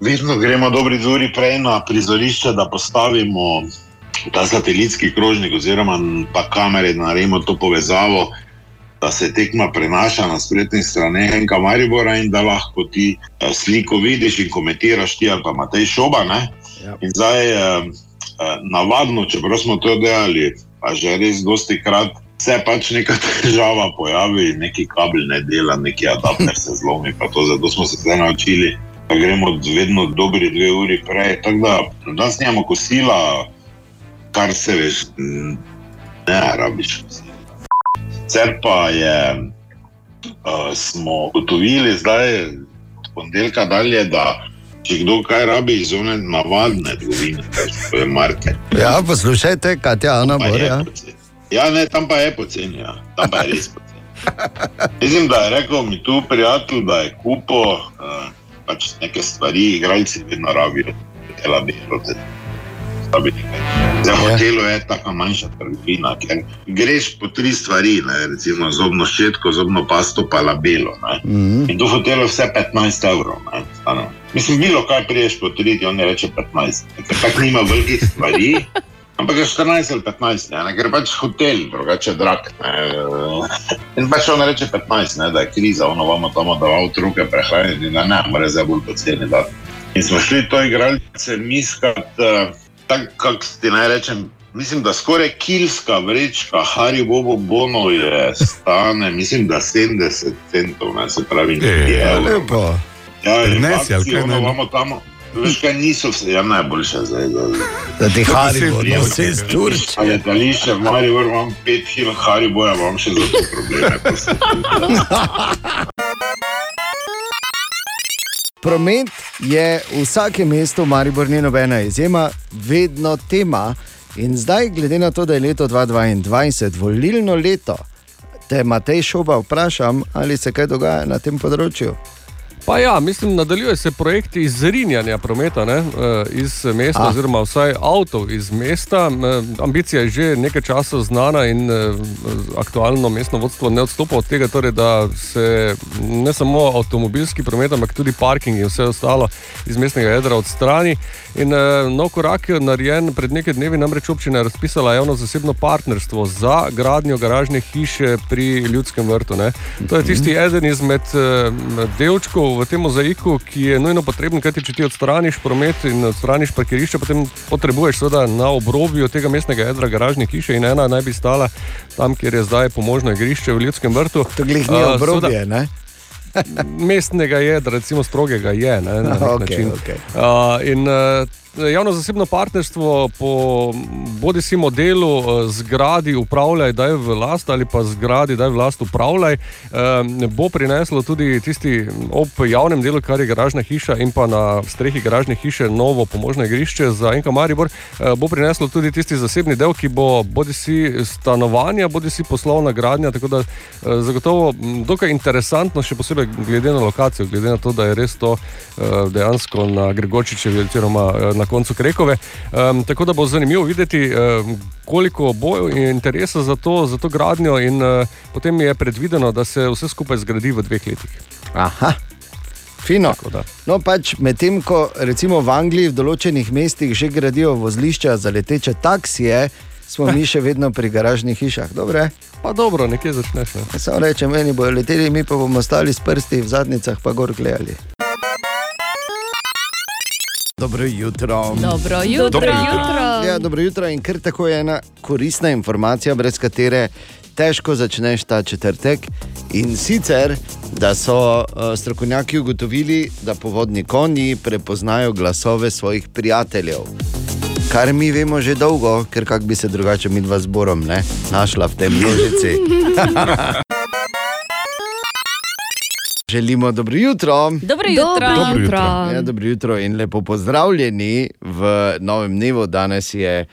Vedno gremo dobri dve uri prej na prizorišče, da postavimo ta satelitski krožnik, oziroma pa kamere, da naredimo to povezavo, da se tekma prenaša na spletnih straneh Enka Maribora in da lahko ti eh, sliko vidiš in komentiraš ti ali pa Matej Šoba. Ne? Ja. In zdaj, eh, navadno, čeprav smo to delali, pa že res dosti krat. Se pač neka težava pojavi, neki kabel ne dela, neki adapter se zlomi. pa To, zato smo se zdaj naučili, da gremo vedno dobri dve uri prej. Tako da danes nimamo kosila, kar se veš, ne rabiš. Sicer pa je, uh, smo ugotovili zdaj, od ponedeljka dalje, da če kdo kaj rabi iz one navadne trgovine, to je market. Ja, poslušajte, Katja, Ana je Ja. Ja, ne, tam pa je poceni, ja. tam pa je res poceni. Mislim, da je rekel mi tu prijatelj, da je kupo uh, pač neke stvari, igralci vedno rabijo, telabelo. Zdaj, v Ja. hotelu je tako manjša trgovina, ker greš po tri stvari, ne, recimo zobno ščetko, zobno pasto, pa labelo. Ne. Mhm. In tu v hotelu vse 15 evrov. ne. Mislim, bilo kaj priješ po tri, ti on ne reče 15. Ker tako nima velikih stvari. Ampak je 14 ali 15, ne, ne, ker pač hotel, drugače drag. Ne. In pač on reče 15, ne, da je kriza, ono vamo tam da v otroke prehraniti, da ne, mora zdaj bolj poceni dati. In smo šli to igralce miskat, uh, tako kako ti naj rečem. Mislim, da skoraj kilska vrečka Haribo Bono je stane, mislim, da 70 centov, ne, se pravi, E, nekaj ja, evrov. Lepo. Ja, je Prinesi, ali akcija, kaj ono, naj- vamo tam, veš kaj, niso vse, ja, najboljše zdaj. Da, Da ti Haribo, Vse no vse z Turč. A letališče, v Mariboru imam 5 kg Hariboja, imam še za to probleme. Promet je v vsakem mestu, Maribor ni nobena izjema, vedno tema. In zdaj, glede na to, da je leto 2022, volilno leto, te Matej Šoba vprašam, ali se kaj dogaja na tem področju. Pa ja, mislim, nadaljuje se projekt izrinjanja prometa ne, eh, iz mesta, Ah. oziroma vsaj avtov iz mesta. Eh, Ambicija je že nekaj časa znana in eh, aktualno mestno vodstvo ne odstopa od tega, torej, da se ne samo avtomobilski promet, ampak tudi parking in vse ostalo iz mestnega jedra odstrani. In nov korak je narejen pred nekaj dnevi, namreč občina je razpisala javno-zasebno partnerstvo za gradnjo garažne hiše pri Ljudskem vrtu. Ne. To je tisti eden izmed eh, delčkov v tem mozaiku, ki je nujno potreben, kajti če ti odstraniš promet in odstraniš parkirišče, potem potrebuješ seveda na obrobju tega mestnega jedra garažne hiše in ena naj bi stala tam, kjer je zdaj pomožno igrišče v Ljudskem vrtu. To glih ni Eh, obrobje, ne? mestnega jedra, recimo strogega je. Ne, na Okej, način. okej. Uh, in uh, javno-zasebno partnerstvo po bodi si modelu uh, zgradi upravljaj, daj v last ali pa zgradi daj v last upravljaj, uh, bo prineslo tudi tisti ob javnem delu, kar je garažna hiša in pa na strehi garažne hiše novo pomožno igrišče za Enka Maribor, uh, bo prineslo tudi tisti zasebni del, ki bo bodi si stanovanja, bodi si poslovna gradnja, tako da zagotovo m, dokaj interesantno, še posebej glede na lokacijo, glede na to, da je res to dejansko na Gregorčičevi oziroma uh, na koncu Krekove. Um, tako da bo zanimivo videti, um, koliko bo interesa za to, za to gradnjo in uh, potem je predvideno, da se vse skupaj zgradi v dveh letih. Aha. Fino. No, pač medtem ko recimo v Angliji v določenih mestih že gradijo vozlišča za leteče taksije, smo mi še vedno pri garažnih hišah. Dobre? Pa dobro, nekje začneš. Ne? Samo rečem, meni bodo leteli, mi pa bomo stali s prsti v zadnjicah, pa gor gledali. Dobro jutro. Dobro jutro. Dobro jutro. Ja, dobro jutro in kar tako je ena koristna informacija, brez katere težko začneš ta četrtek. In sicer, da so uh, strokovnjaki ugotovili, da povodni konji prepoznajo glasove svojih prijateljev. Kar mi vemo že dolgo, ker kak bi se drugače mi dva zborom ne, našla v tem množici. Želimo dobro jutro. Dobro jutro. Dobro jutro. Ja, dobro jutro in lepo pozdravljeni v novem dnevu. Danes je,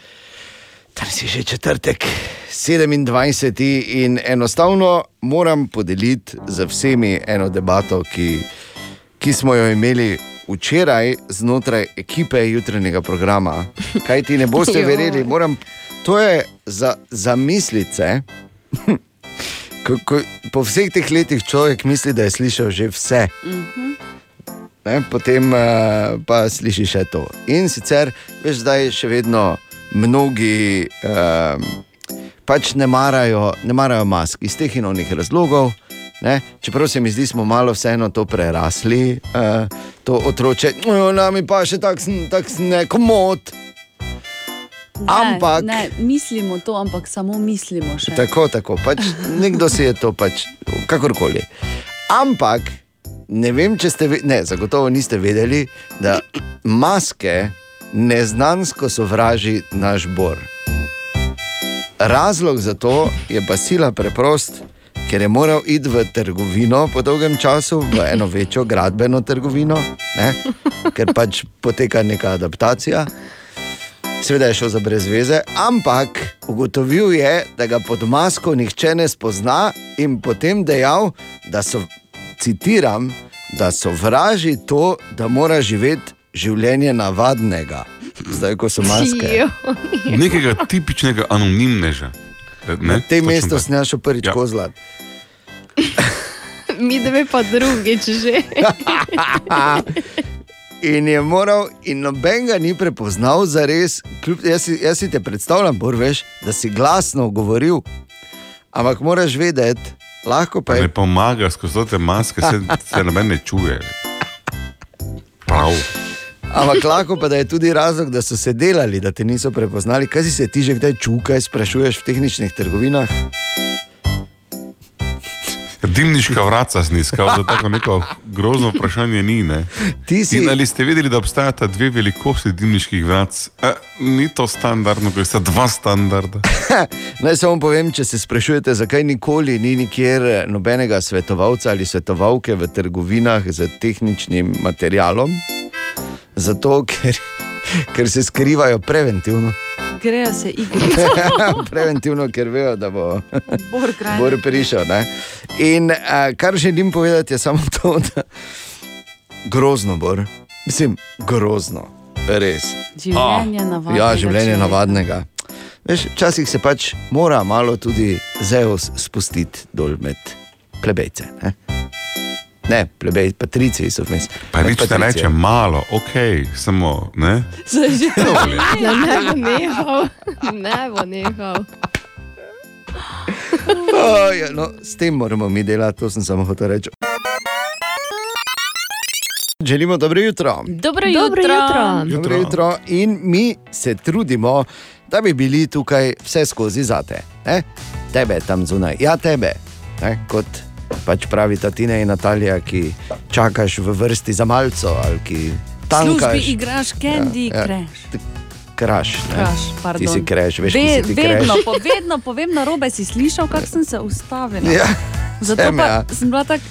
danes je že četrtek, 27. in enostavno moram podeliti z vsemi eno debato, ki, ki smo jo imeli. Včeraj znotraj ekipe jutranjega programa, kaj ti ne boste verjeli, moram, to je za, za mislice. Ko, ko, po vseh teh letih človek misli, da je slišal že vse. Ne, potem uh, pa slišiš še to. In sicer, veš, zdaj še vedno mnogi uh, pač ne marajo, ne marajo mask iz teh in onih razlogov. Ne? Čeprav se mi zdi, smo malo vseeno to prerasli, uh, to otroče, no, nami pa še takšen tak nekomod. Ampak- Ne, ne, mislimo to, ampak samo mislimo še. Tako, tako, pač nekdo si je to pač, kakorkoli. Ampak, ne vem, če ste, ve- ne, zagotovo niste vedeli, da maske neznansko sovraži naš bor. Razlog za to je pa sila preprost, ker je moral iti v trgovino po dolgem času, v eno večjo gradbeno trgovino, ne? ker pač poteka neka adaptacija. Seveda je šel za brezveze, ampak ugotovil je, da ga pod masko nihče ne spozna, in potem dejal, da so, citiram, da sovraži to, da mora živeti življenje navadnega. Zdaj, ko so maske. Nekega tipičnega anonimneža. Ne? Na tem mestu sem našel prvič ja. kozlat. Mi dve pa drugič že. In je moral, in noben ga ni prepoznal za res. Kljub, jaz, si, jaz si te predstavljam, Borveš, da si glasno govoril, ampak moraš vedeti, lahko pa je ne pomaga skozi te maske, se, se noben ne čuje. Prav. Ampak lahko pa je tudi razlog, da so se delali, da te niso prepoznali. Kaj si se ti že kdaj čukaj, sprašuješ v tehničnih trgovinah? Dimniška vraca sniskal, za tako neko grozno vprašanje ni. Ne? Si- In ali ste vedeli, da obstajata dve velikosti dimniških vrac? E, ni to standardno, ker sta dva standarda. Naj samo povem, če se sprašujete, zakaj nikoli ni nikjer nobenega svetovalca ali svetovalke v trgovinah z tehničnim materialom. Zato, ker, ker se skrivajo preventivno. Grejo se igrice. preventivno, ker vejo, da bo. Bor prišel. Ne? In uh, kar želim povedati, je samo to, da grozno, bor. Mislim, grozno, res. Življenje navadnega Ja, življenje človeka. navadnega. Veš, včasih se pač mora malo tudi Zeus spustiti dol med plebejce. Ne, ne plebej, patrici so vmes. Pa nič ne reče malo, ok, samo ne. Zdaj že Dovolj je. Ja, ne bo nehal, ne bo nehal. Oh, ja, no, s tem moramo mi delati, to sem samo hotel reči. Želimo dobro jutro. Dobro Dobro jutro. jutro. Dobro jutro. In mi se trudimo, da bi bili tukaj vse skozi zate. Ne? Tebe tam zunaj, ja, tebe. Ne? Kot pač pravi Tina in Natalija, ki čakaš v vrsti za malco ali ki V tankaš. službi igraš Candy Ja, ja. Crush. Kraš, ne? Kraš, ti si kreš, veš, Ve, Ve, si vedno, kreš. po, vedno povem na robe, si slišal, kako sem se ustavila. Ja, Zato sem, pa ja. sem bila tako.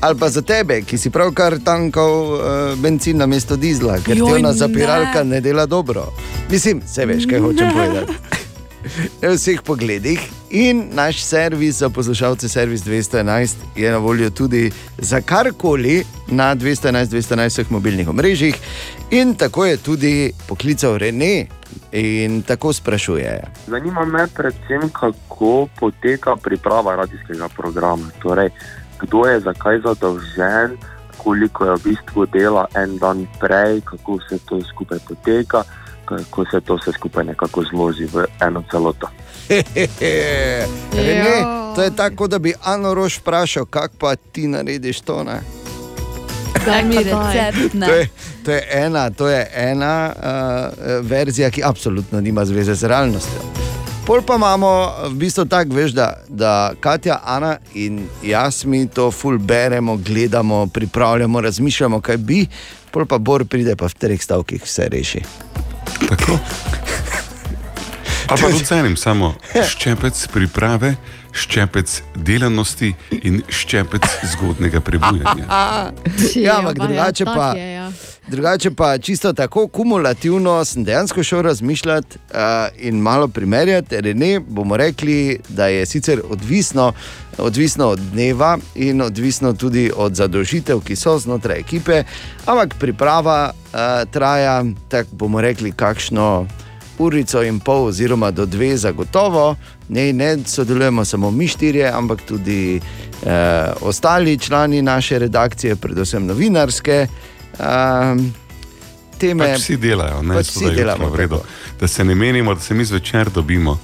Ali pa za tebe, ki si pravkar tankal uh, benzin na mesto dizla, ker ti ona ne. zapiralka ne. ne dela dobro. Mislim, se veš, kaj hočem povedati. V vseh pogledih in naš servis za poslušalce, servis 211, je na voljo tudi za karkoli na 211-211 vseh mobilnih omrežjih. In tako je tudi poklical Rene in tako sprašuje. Zanima me predvsem, kako poteka priprava radijskega programa. Torej, kdo je zakaj zadolžen, koliko je v bistvu dela en dan prej, kako vse to skupaj poteka, kako se to vse skupaj nekako zloži v eno celoto. Rene, to je tako, da bi Ano Roš vprašal, kako pa ti narediš to. Ne? Daj mi recept. ne. To je, to je ena, to je ena uh, verzija, ki absolutno nima zveze z realnostjo. Pol pa imamo v bistvu tako, veš, da, da Katja, Ana in jaz mi to ful beremo, gledamo, pripravljamo, razmišljamo, kaj bi, pol pa Bor pride pa v treh stavkih vse reši. Tako. Ali pa tudi cenim samo ščepec priprave, ščepec delanosti in ščepec zgodnega prebujanja. Ja, ampak drugače pa. Je, ja. Drugače pa čisto tako kumulativno sem dejansko šel razmišljati uh, in malo primerjati. Rene bomo rekli, da je sicer odvisno, odvisno od dneva in odvisno tudi od zadolžitev, ki so znotraj ekipe, ampak priprava uh, traja, tako bomo rekli, kakšno urico in pol, oziroma do dve, zagotovo. Ne, ne sodelujemo samo mi štirje, ampak tudi eh, ostali člani naše redakcije, predvsem novinarske. Um, teme, Pač vsi delajo, ne Pač vsi delamo, jutro v redu. tako. Da se ne menimo, da se mi zvečer dobimo.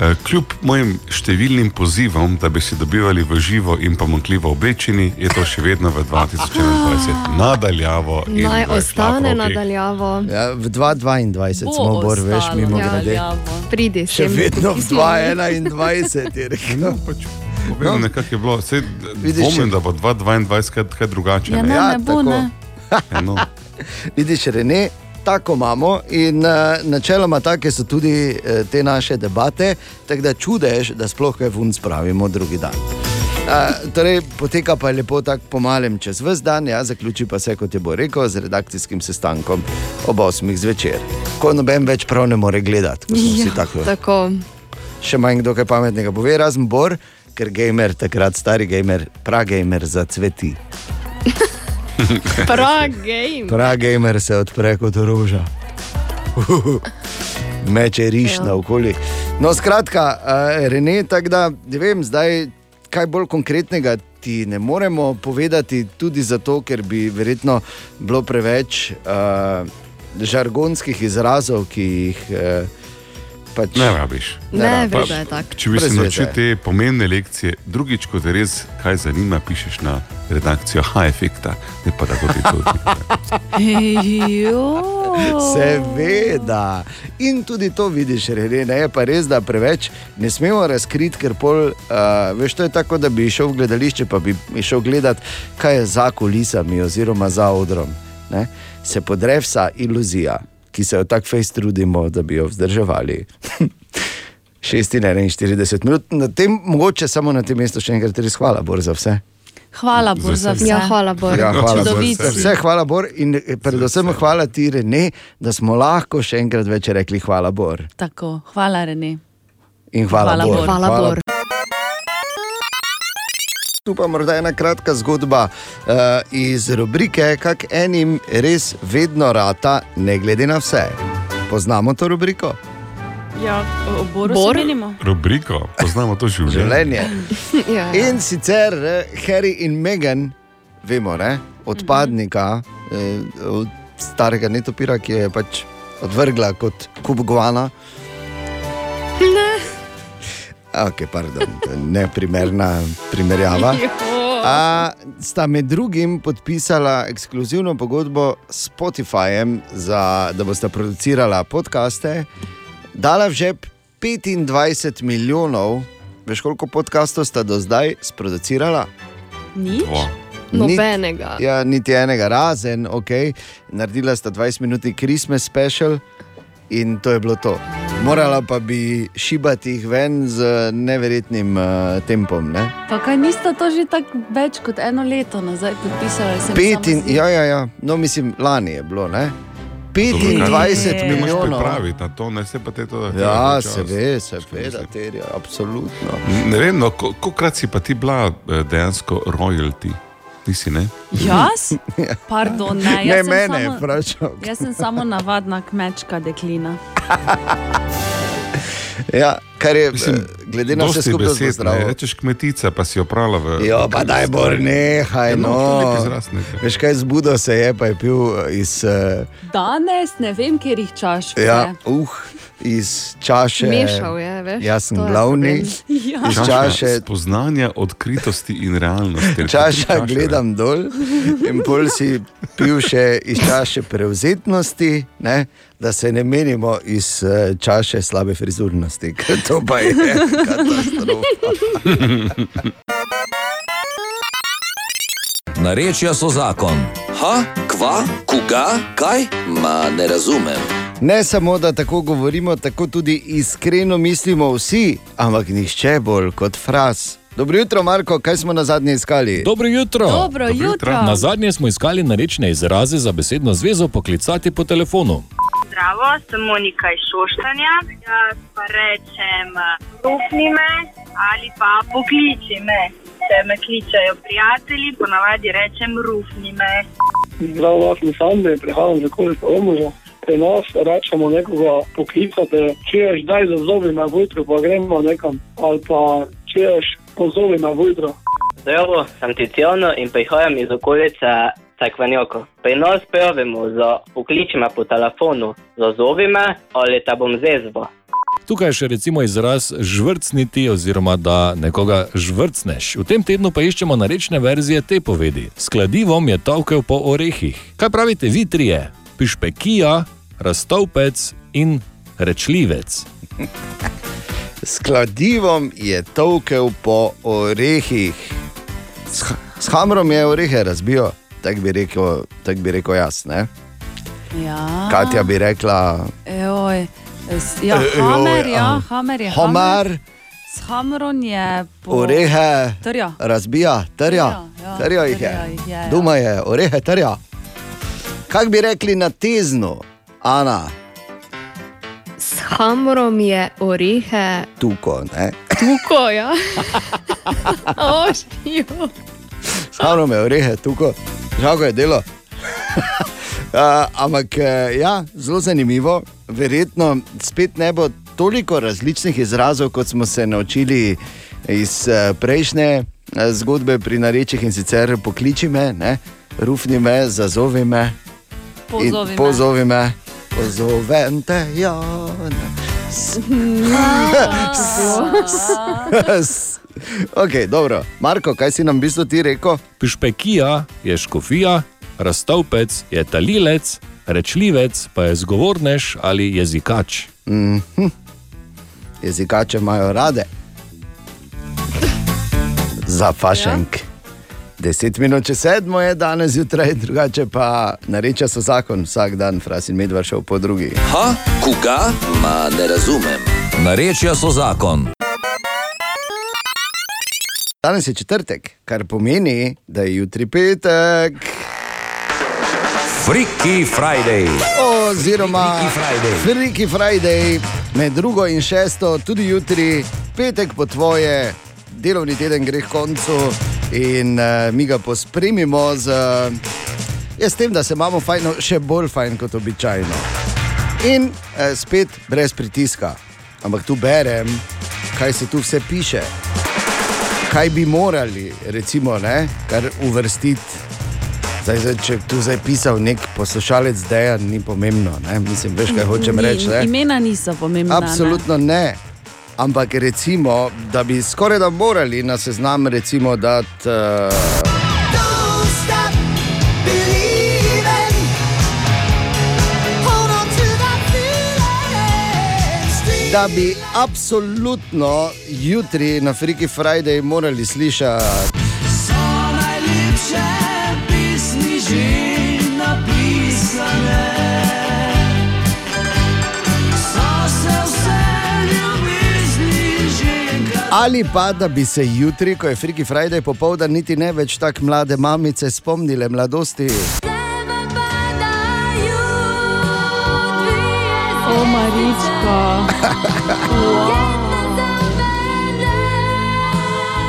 Eh, Kljub mojim številnim pozivom, da bi se dobivali v živo in pomankljivo oblečeni, je to še vedno v 2021 nadaljavo. in Naj ostane nadaljavo. ja, v 2022 Bo smo, bor, veš, mimo Ja, grede. nadaljavo. Pridi Še sem. vedno v Tukaj smo. 2021 je rekel. No, pač, povem, No. nekako je bilo. Sej, Vidiš, če- da bo 2022 kaj, kaj drugače. Ja, ne. ne, Ja, ne bo, tako. ne. Ja, no. Vidiš, Rene, tako imamo in uh, načeloma take so tudi uh, te naše debate, tako da čudež, da sploh kaj vun spravimo drugi dan. Uh, torej, poteka pa lepo tako po malem čez vse dan, ja, zaključi pa se, kot je bo rekel, z redakcijskim sestankom ob 8. zvečer. Ko noben več prav ne more gledati, ko smo vsi Ja, tako. tako. Še manj kdo kaj pametnega pove, razen Bor, ker gamer, takrat stari gamer, pragamer zacveti. Prav game. Pragamer se odpre kot roža. Meče riš Ja. na okoli. No, skratka, uh, Rene, tako da ne vem, zdaj kaj bolj konkretnega ti ne moremo povedati, tudi zato, ker bi verjetno bilo preveč uh, žargonskih izrazov, ki jih uh, pač Ne rabiš. Ne, rabiš. da je tako. Če bi se naučil te pomembne lekcije, drugič, ko te res kaj zanima, pišeš na redakcijo H-efekta, ne pa da tudi to. Seveda. In tudi to vidiš, Rene, ne je pa res, da preveč ne smemo razkriti, ker pol, uh, veš, to je tako, da bi šel v gledališče, pa bi šel gledat, kaj je za kulisami oziroma za odrom. Ne? Se podre vsa iluzija, ki se jo tako fejs trudimo, da bi jo vzdrževali. 46 minut, na tem, mogoče samo na tem mestu še enkrat res hvala, Bor, za vse. Hvala, Bor, za vse. Ja, hvala, Bor. Ja, hvala, Bor. Vse hvala, Bor, in eh, predvsem hvala ti, Rene, da smo lahko še enkrat več rekli hvala, Bor. Tako, hvala, Rene. In hvala, Hvala, Bor. Bor. Hvala, Bor. Tu pa morda ena kratka zgodba uh, iz rubrike, kak enim res vedno rata, ne glede na vse. Poznamo to rubriko? Ja, o Boru Bor? se menimo. Rubriko, poznamo to življenje. Življenje. ja, ja. In sicer eh, Harry in Meghan, vemo, ne? odpadnika, eh, od starega netopira, ki je pač odvrgla kot kup guana. Ne. Ok, pardon, neprimerna primerjava. A, sta med drugim podpisala ekskluzivno pogodbo s Spotifyjem, za, da bosta producirala podkaste, dala v žep 25 milijonov. Veš, koliko podkastov sta do zdaj sproducirala? Nič? Nobenega. Ja, niti enega, razen, ok. Naredila sta 20 minut Christmas special in to je bilo to. Morala pa bi šibati jih ven z neverjetnim uh, tempom. Ne? Pa kaj nista to že tako več kot eno leto nazaj podpisali? se mi Pet in, ja, ja, ja, no, mislim, lani je bilo. Ne? Dobro, 25 kaj- milijonov. Moraš pripraviti na to, ne se pa te to da. Ja, čas. se ve, seveda, terja, absolutno. Ne vem, no, ko- kolikrat si pa ti bila eh, dejansko royalty? Nisi, ne? Jaz? Pardon, ne. Ne, Jaz mene samo- vprašal. Jaz sem samo navadna kmečka deklina. Ja, kar je, Mislim, glede na vse skupaj, zelo zdravo. Rečeš kmetica, pa si oprala v. Jo, pa daj, bor, nehaj, Ja, no, no. Veš kaj, zbudil se je, pa je pil eh, iz, eh, Danes ne vem, kjer jih čaš. ja, uh, iz čaše. Mešal je, veš, Jaz sem je glavni. Ja. Iz čaše, Spoznanja odkritosti in realnosti. čaša gledam dol in pol si pil še iz čaše prevzetnosti, ne? da se ne menimo iz eh, čaše slabe frizurnosti, ker to pa je katastrofa. Narečja so zakon. Ha, kva, koga, kaj? Ma ne razumem. Ne samo, da tako govorimo, tako tudi iskreno mislimo vsi, ampak nihče bolj kot fraz. Dobro jutro, Marko, kaj smo na zadnje iskali? Dobro jutro. Dobro Dobro jutro. jutro. Na zadnje smo iskali narečne izraze za besedno zvezo poklicati po telefonu. Zdravo, sem Monika iz Šoštanja. Jaz pa rečem, rupni me ali pa pokliči me. Če me kličajo prijatelji, ponavadi rečem rufni me. Zdravo, jaz sem Sandri, prihajam za koliko omožja. Pri nas rečemo nekoga poklicati, če ješ daj za zobi na vujtru, pa gremo nekam. Ali pa če ješ pozovi na vujtru. Zdravo, sem Tiziano in prihajam iz okolice Cekvanjoko. Pri nas pravimo za pokliči me po telefonu, zazovi me ali te bom zezvo. Tukaj je še recimo izraz žvrcniti, oziroma da nekoga žvrcneš. V tem tednu pa iščemo narečne verzije te povedi. S kladivom je tolkel po orehih. Kaj pravite vi trije? Pišpekija, raztopec in rečljivec. S kladivom je tolkel po orehih. S, s hamrom je orehe razbil, tako bi, rekel- tak bi rekel jaz. Ne? Ja. Katja bi rekla, Ejoj. Ja, hamer, ja, hamer je. Homar, S hamrom je po... orehe, Trja. razbija, trja, ja, trja jih trja je. jih je, ja. Doma je, orehe trja. Kaj bi rekli na teznu, Ana, S hamrom je orehe, tuko, ne? tuko, ja. Oštijo. S hamrom je orehe, tuko, žal je delo. Uh, ampak eh, ja, zelo zanimivo. Verjetno spet ne bo toliko različnih izrazov, kot smo se naučili iz eh, prejšnje eh, zgodbe pri narečjih in sicer pokliči me, ne? rufni me, zazovi me. In Pozovi me. Pozovi me, pozovem te, S- ok, dobro. Marko, kaj si nam v bistvu ti rekel? Pišpekija je škofija, raztopec je talilec, rečljivec pa je zgovornež ali jezikač. Mm -hm. Jezikače imajo rade. Za fašenk. Ja. Deset minut če sedmo je danes zjutraj, drugače pa nareča so zakon vsak dan, fras in medvard šel po drugi. Ha, koga? Ma ne razumem. Narečja so zakon. Danes je četrtek, kar pomeni, da je jutri petek. Freaky Friday. Oziroma Freaky Friday. Freaky Friday, med drugo in šesto, tudi jutri, petek po tvoje, delovni teden gre k koncu in uh, mi ga pospremimo z, uh, s tem, da se imamo fajn, no, še bolj fajn kot običajno. In uh, spet brez pritiska. Ampak tu berem, kaj se tu vse piše. Kaj bi morali, recimo, ne, kar uvrstiti. Zdaj, zdaj, če tu zdaj pisal nek poslušalec, da je ni pomembno. Ne? Mislim, veš, kaj hočem reči. ne? Imena niso pomembna. ne. Absolutno ne. Ampak recimo, da bi skoraj da morali na seznam recimo dati. Uh, Da bi absolutno jutri na Freaky Friday morali slišati. Ali pa da bi se jutri, ko je Freaky Friday popoldan, niti ne več tako mlade mamice spomnile mladosti. O, Marička.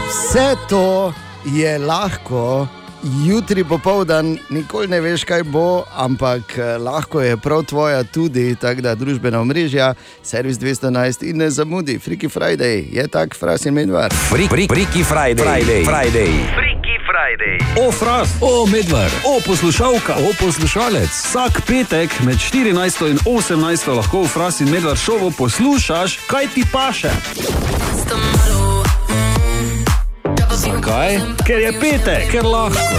Vse to je lahko. Jutri popoldan, nikoli ne veš, kaj bo, ampak eh, lahko je prav tvoja tudi, tako da družbena omrežja, servis 211 in ne zamudi, Freaky Friday, je tak, fras in medvar. Fri, fri, Friki Friday. Friday. Friday. Freaky Friday. O, fras, o, medvar, o, poslušalka, o, poslušalec. Vsak petek med 14 in 18 lahko v Fras in Medvard šovu poslušaš, kaj ti paše. Zakaj? Ker je petek, ker lahko.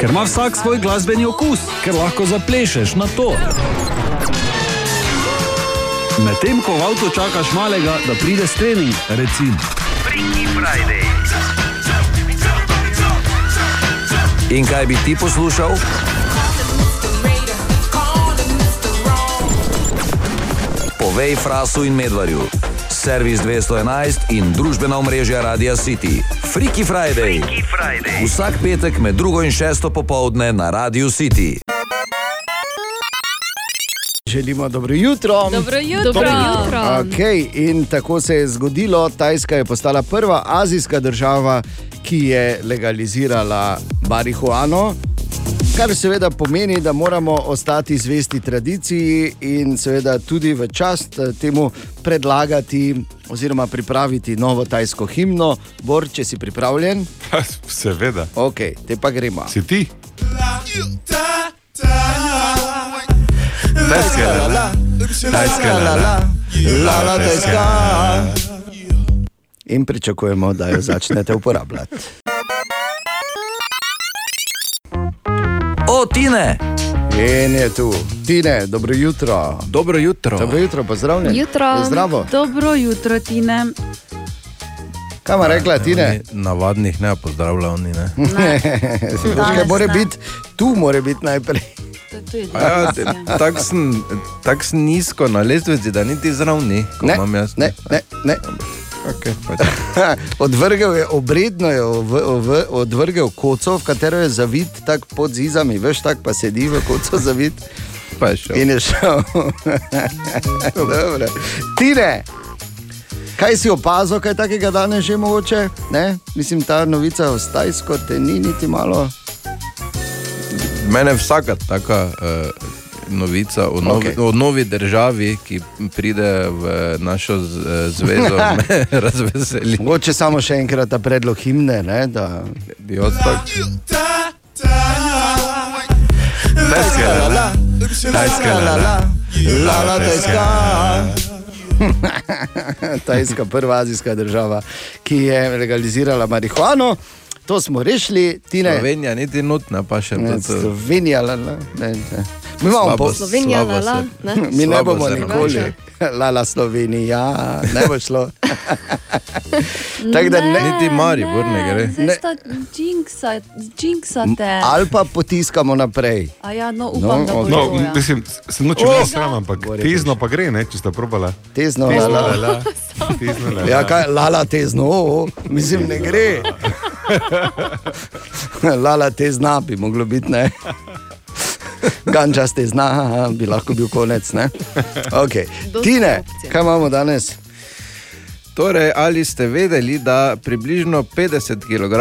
Ker ima vsak svoj glasbeni okus, ker lahko zaplešeš na to. Medtem ko v avtu čakaš malega, da pride s trening, recimo. In kaj bi ti poslušal? Povej Frasu in Medvarju. Servis 211 in družbena omrežja Radia City. Freaky Friday. Freaky Friday. Vsak petek med drugo in šesto popovdne na Radio City. Želimo dobro jutro. Dobro jutro. Dobro jutro. Okay, in tako se je zgodilo. Tajska je postala prva azijska država, ki je legalizirala marihuano. Kar seveda pomeni, da moramo ostati zvesti tradiciji in seveda tudi v čast eh, temu predlagati oziroma pripraviti novo tajsko himno. Bor, če si pripravljen? Seveda. Ok, te pa gremo. Si ti? Tajska, la, la. Tajska, la, la. La, la, tajska. In pričakujemo, da jo začnete uporabljati. O, Tine! In je tu, Tine, dobro jutro. Dobro jutro. Dobro jutro, pozdravljen. Jutro. Zdravo. Dobro jutro, Tine. Kaj ima rekla Tine? Navadnih ne pozdravlja oni. Ne. Veš, kaj mora biti, tu mora biti najprej. Ja, te- Tako sem, tak sem nizko na lestvici, da niti zraven ni. Ne, ne, ne, ne. Okay, pač. odvrgel je obredno, je v, v, odvrgel koco, v katero je zavit tako pod zizami, veš, tako pa sedi v koco zavit. Pa je šel. In je šel. Dobro. Tine, kaj si opazil, kaj takega danes že mogoče? Ne? Mislim, ta novica o Stajsko te ni niti malo. Mene vsaka taka uh, novica o novi, okay. o novi državi, ki pride v našo eh, zvezo, razveseli. Mogoče samo še enkrat ta predlog himne. Ne, da... Jo, tak. Tajska, la, la. Tajska, la, la. La, la, tajska. Tajska, prva azijska država, ki je legalizirala marihuano. To smo rešili, ti ne. Slovenija niti nutna, pa še Ne, Slovenija, ne, ne. Mi imamo po Slovenija, slabo la, la? Mi ne bomo nikoli. naša. Lala Slovenija, ne bo šlo. Tako da ne. Niti Maribor ne gre. Ne. Sta džinksa, džinksate. Ali pa potiskamo naprej. A ja, no, upam, No, ok. No, to. ja. mislim, se noče Oh! sram, ampak tezno pa gre, ne, če ste probala. Tezno, Tezno, lala. lala. Tezno, lala. Ja, kaj, lala tezno, mislim, ne gre. Lala te zna, bi moglo biti ne. Gančasti zna, aha, bi lahko bil konec. ne? Okay. Tine, kaj imamo danes? Torej, ali ste vedeli, da približno 50 kg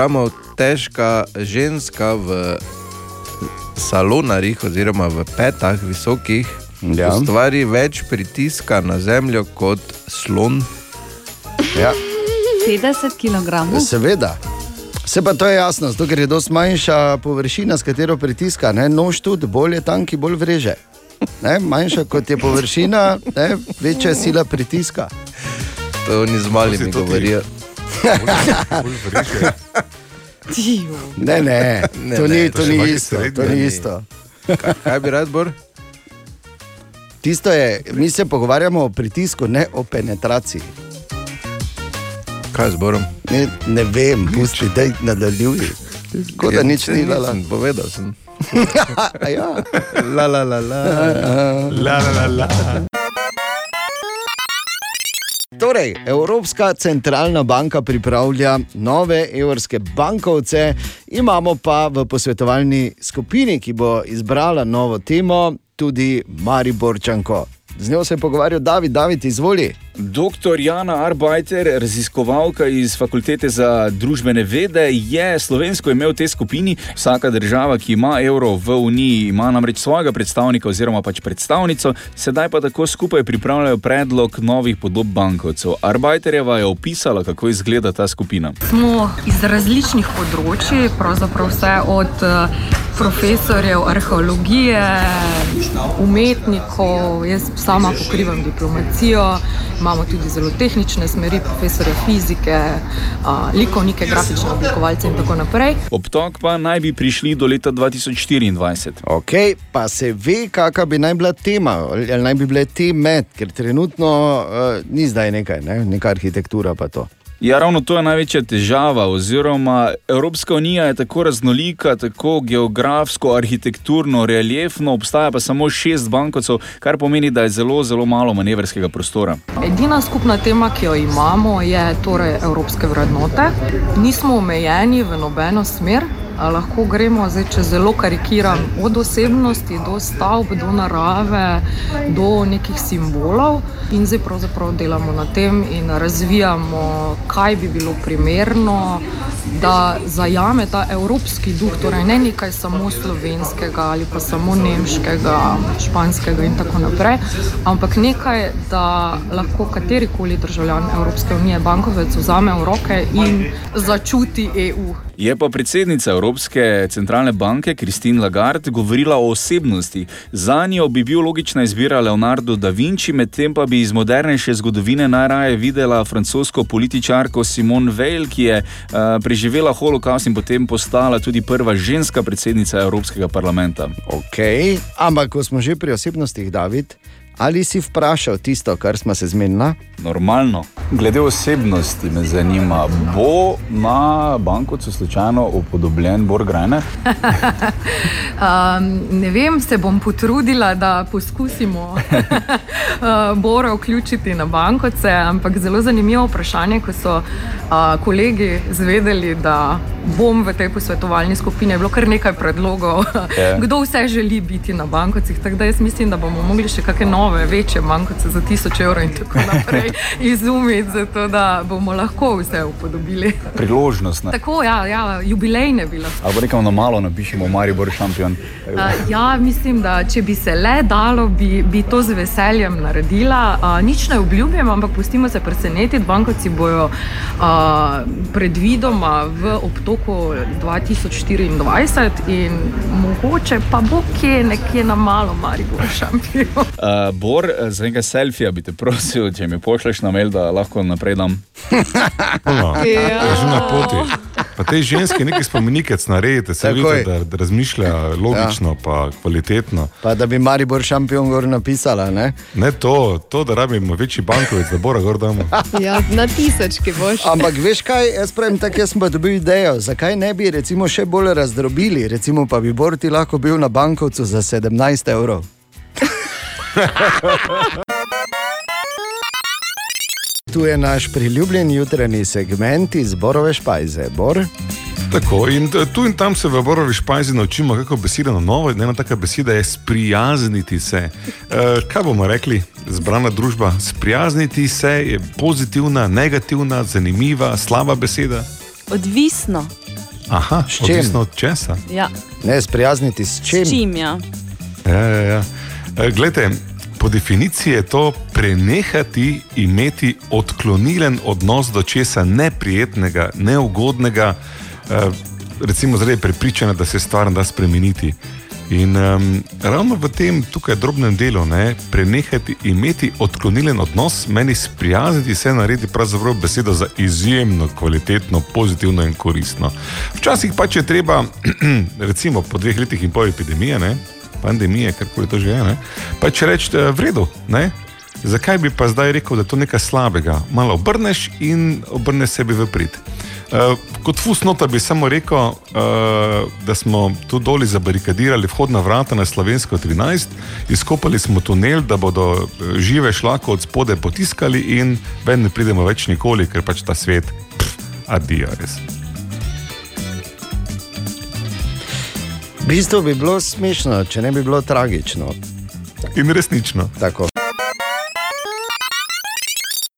težka ženska v salonarjih oziroma v petah visokih Ja. ustvari več pritiska na zemljo kot slon? Ja. 50 kg. Seveda. Se pa to je jasno, zato ker je dosti manjša površina, s katero pritiska. Ne? Nož tudi, bolj je tanki, bolj vreže. Ne? Manjša kot je površina, ne? večja je sila pritiska. To oni z malimi govorijo. Ne, ne, Ne, to ne, ni, to to ni isto. srednje. To ni isto. Kaj, kaj bi rad, Bor? Tisto je, mi se pogovarjamo o pritisku, ne o penetraciji. Kaj z Borom? Ne, ne vem, pusti, da nadaljuj. Kot da nič ni dala. Nisem, Povedal sem. Ja. La, la, la, la. La, la, la, la. Torej, Evropska centralna banka pripravlja nove evropske bankovce, imamo pa v posvetovalni skupini, ki bo izbrala novo temo, tudi Mariborčanko. Z njo se je pogovarjal David, David, izvoli. Dr. Jana Arbajter, raziskovalka iz Fakultete za družbene vede, je slovensko ime v tej skupini. Vsaka država, ki ima evro v Uniji, ima namreč svojega predstavnika oziroma pač predstavnico, sedaj pa tako skupaj pripravljajo predlog novih podob bankovcev. Arbajterjeva je opisala, kako izgleda ta skupina. Smo iz različnih področji, pravzaprav vse od eh, profesorjev arheologije, umetnikov, jaz sama pokrivam diplomacijo, imamo tudi zelo tehnične smeri, profesorje fizike, a, likovnike, grafične oblikovalce in tako naprej. Obtok pa naj bi prišli do leta 2024. Ok, pa se ve, kakšna bi naj bila tema, ali naj bi bile teme, ker trenutno uh, ni zdaj nekaj, ne? neka arhitektura pa to. Ja, ravno to je največja težava. Oziroma, Evropska unija je tako raznolika, tako geografsko, arhitekturno, reliefno, obstaja pa samo šest bankovcev, kar pomeni, da je zelo, zelo malo manevrskega prostora. Edina skupna tema, ki jo imamo, je torej evropske vrednote. Nismo omejeni v nobeno smer. Lahko gremo, zdaj, če zelo karikiram, od osebnosti do stavb, do narave, do nekih simbolov. In zdaj pravzaprav delamo na tem in razvijamo, kaj bi bilo primerno, da zajame ta evropski duh, torej ne nekaj samo slovenskega ali pa samo nemškega, španskega in tako naprej, ampak nekaj, da lahko katerikoli državljan Evropske unije bankovec vzame v roke in začuti EU. Je pa predsednica Evropske centralne banke Kristin Lagarde govorila o osebnosti. Za njo bi bil logična izbira Leonardo da Vinci, medtem pa bi iz modernejše zgodovine najraje videla francosko političarko Simone Veil, ki je uh, preživela holokaust in potem postala tudi prva ženska predsednica Evropskega parlamenta. Ok, ampak ko smo že pri osebnostih, David, ali si vprašal tisto, kar smo se zmenili? Normalno. Glede osebnosti me zanima, bo na bankovcu slučajno upodobljen Borg Reiner? Um, ne vem, se bom potrudila, da poskusimo uh, Bora vključiti na bankoce, ampak zelo zanimivo vprašanje, ko so uh, kolegi zvedeli, da bom v tej posvetovalni skupini. Je bilo kar nekaj predlogov, Ja. kdo vse želi biti na bankovcih. Tako da jaz mislim, da bomo mogli še kakšne nove, večje bankovce za 1000 evrov in tako naprej izumiti, zato da bomo lahko vse upodobili. Priložnost. Ne? Tako, ja, ja jubilejne bi lahko. Ali rekamo na malo napišemo Maribor šampion. Uh, ja, mislim, da če bi se le dalo, bi, bi to z veseljem naredila. Uh, nič ne obljubim, ampak pustimo se presenetiti. Bankovci bojo uh, predvidoma v obtoku 2024 in mogoče pa bo kje nekje na malo, Maribor šampion. Uh, Bor, eh, za nekaj selfija bi te prosil, če mi pošleš na mail, da lahko naprej dam. No, je že na poti. Pa te ženske nekaj spomenikec naredite, se vidite, da, da razmišlja logično, ja. pa kvalitetno. Pa da bi Maribor šampion gor napisala, ne? Ne to, to da rabimo večji bankovec, da bora gor damo. Ja, na tisočki boš. Ampak veš kaj, jaz pravim tako, jaz sem pa dobil idejo, zakaj ne bi recimo še bolj razdrobili, recimo pa bi Borti lahko bil na bankovcu za 17 evrov. Tu je naš priljubljen jutranji segment iz Borove špajze. Bor? Tako, in t- tu in tam se v Borovi špajzi naučimo, kako beseda na novo. Ena taka beseda je sprijazniti se. E, kaj bomo rekli, zbrana družba? Sprijazniti se je pozitivna, negativna, zanimiva, slaba beseda. Odvisno. Aha, S čim? odvisno od česa. Ja. Ne sprijazniti s čim? S čim, ja. Ja, ja, ja. E, Glede, po definiciji je to prenehati imeti odklonilen odnos do česa neprijetnega, neugodnega, e, recimo zaradi prepričanja, da se stvar da spremeniti. In um, ravno v tem tukaj drobnem delu, ne, prenehati imeti odklonilen odnos, meni sprijazniti se naredi pravzaprav besedo za izjemno kvalitetno, pozitivno in koristno. Včasih pač je treba, recimo po dveh letih in pol epidemije, ne, pandemije, karkoli to že je, ne, pač reči, da je v redu. Ne, zakaj bi pa zdaj rekel, da je to nekaj slabega? Malo obrneš in obrneš sebi v prid. Uh, kot fusnota bi samo rekel, uh, da smo tu doli zabarikadirali vhodna vrata na Slovensko 13, izkopali smo tunel, da bodo eh, žive šlako od spode potiskali in ven ne pridemo več nikoli, ker pač ta svet, pff, adijo res. V bistvu bi bilo smešno, če ne bi bilo tragično. In resnično. Tako.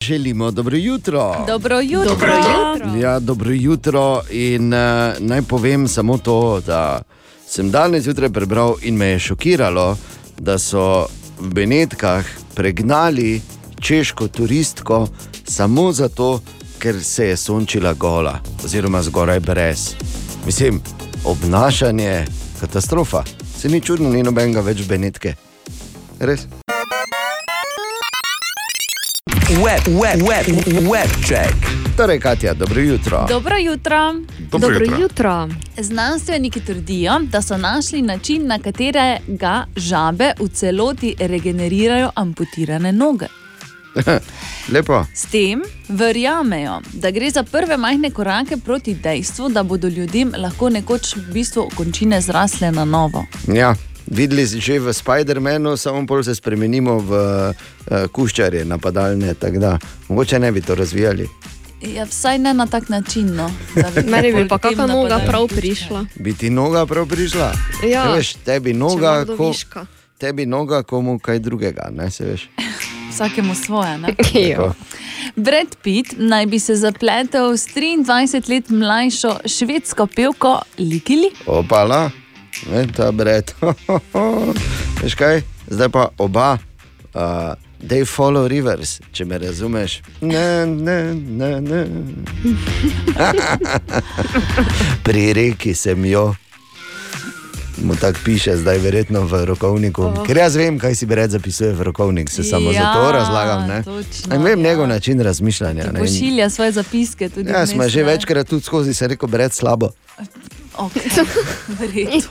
Želimo dobro jutro. Dobro jutro. Dobro jutro. Ja, dobro jutro. In uh, naj povem samo to, da sem danes zjutraj prebral in me je šokiralo, da so v Benetkah pregnali češko turistko samo zato, ker se je sončila gola, oziroma zgoraj brez. Mislim, obnašanje, katastrofa. Se ni čudno, ni nobenega več Benetke. Res. Web, web, web, web check. Torej, Katja, dobro jutro. Dobro jutro. Dobro Dobro jutro. jutro. Znanstveniki trdijo, da so našli način, na katerega žabe v celoti regenerirajo amputirane noge. Lepo. S tem verjamejo, da gre za prve majhne korake proti dejstvu, da bodo ljudem lahko nekoč v bistvu končine zrasle na novo. Ja, videli si že v Spider-Manu, samo bolj se spremenimo v uh, kuščarje, napadalne. mogoče ne bi to razvijali. Ja, vsaj ne na tak način. No, Meni bi pa kakšna noga prav prišla. Bi ti noga prav prišla? Ja. Saj Veš, tebi noga, ko, viška. tebi noga, komu kaj drugega. Ne, se veš. Vsakemu svoje. Brad Pitt naj bi se zapletel s 23 let mlajšo švedsko pevko Likili. Opala, ne, ta bred. Veš kaj, zdaj pa oba. Uh, They follow rivers, če me razumeš. Ne, ne, ne, ne. Pri reki sem jo. Mu tako piše, zdaj verjetno v rokovniku. Oh. Ker jaz vem, kaj si bred zapisuje v rokovnik, se samo Ja, zato razlagam. Ne, točno, ne vem ja. njegov način razmišljanja. ne. Pošilja svoje zapiske tudi. Ja, smo že ne. večkrat tudi skozi se rekel, bred slabo. Okay.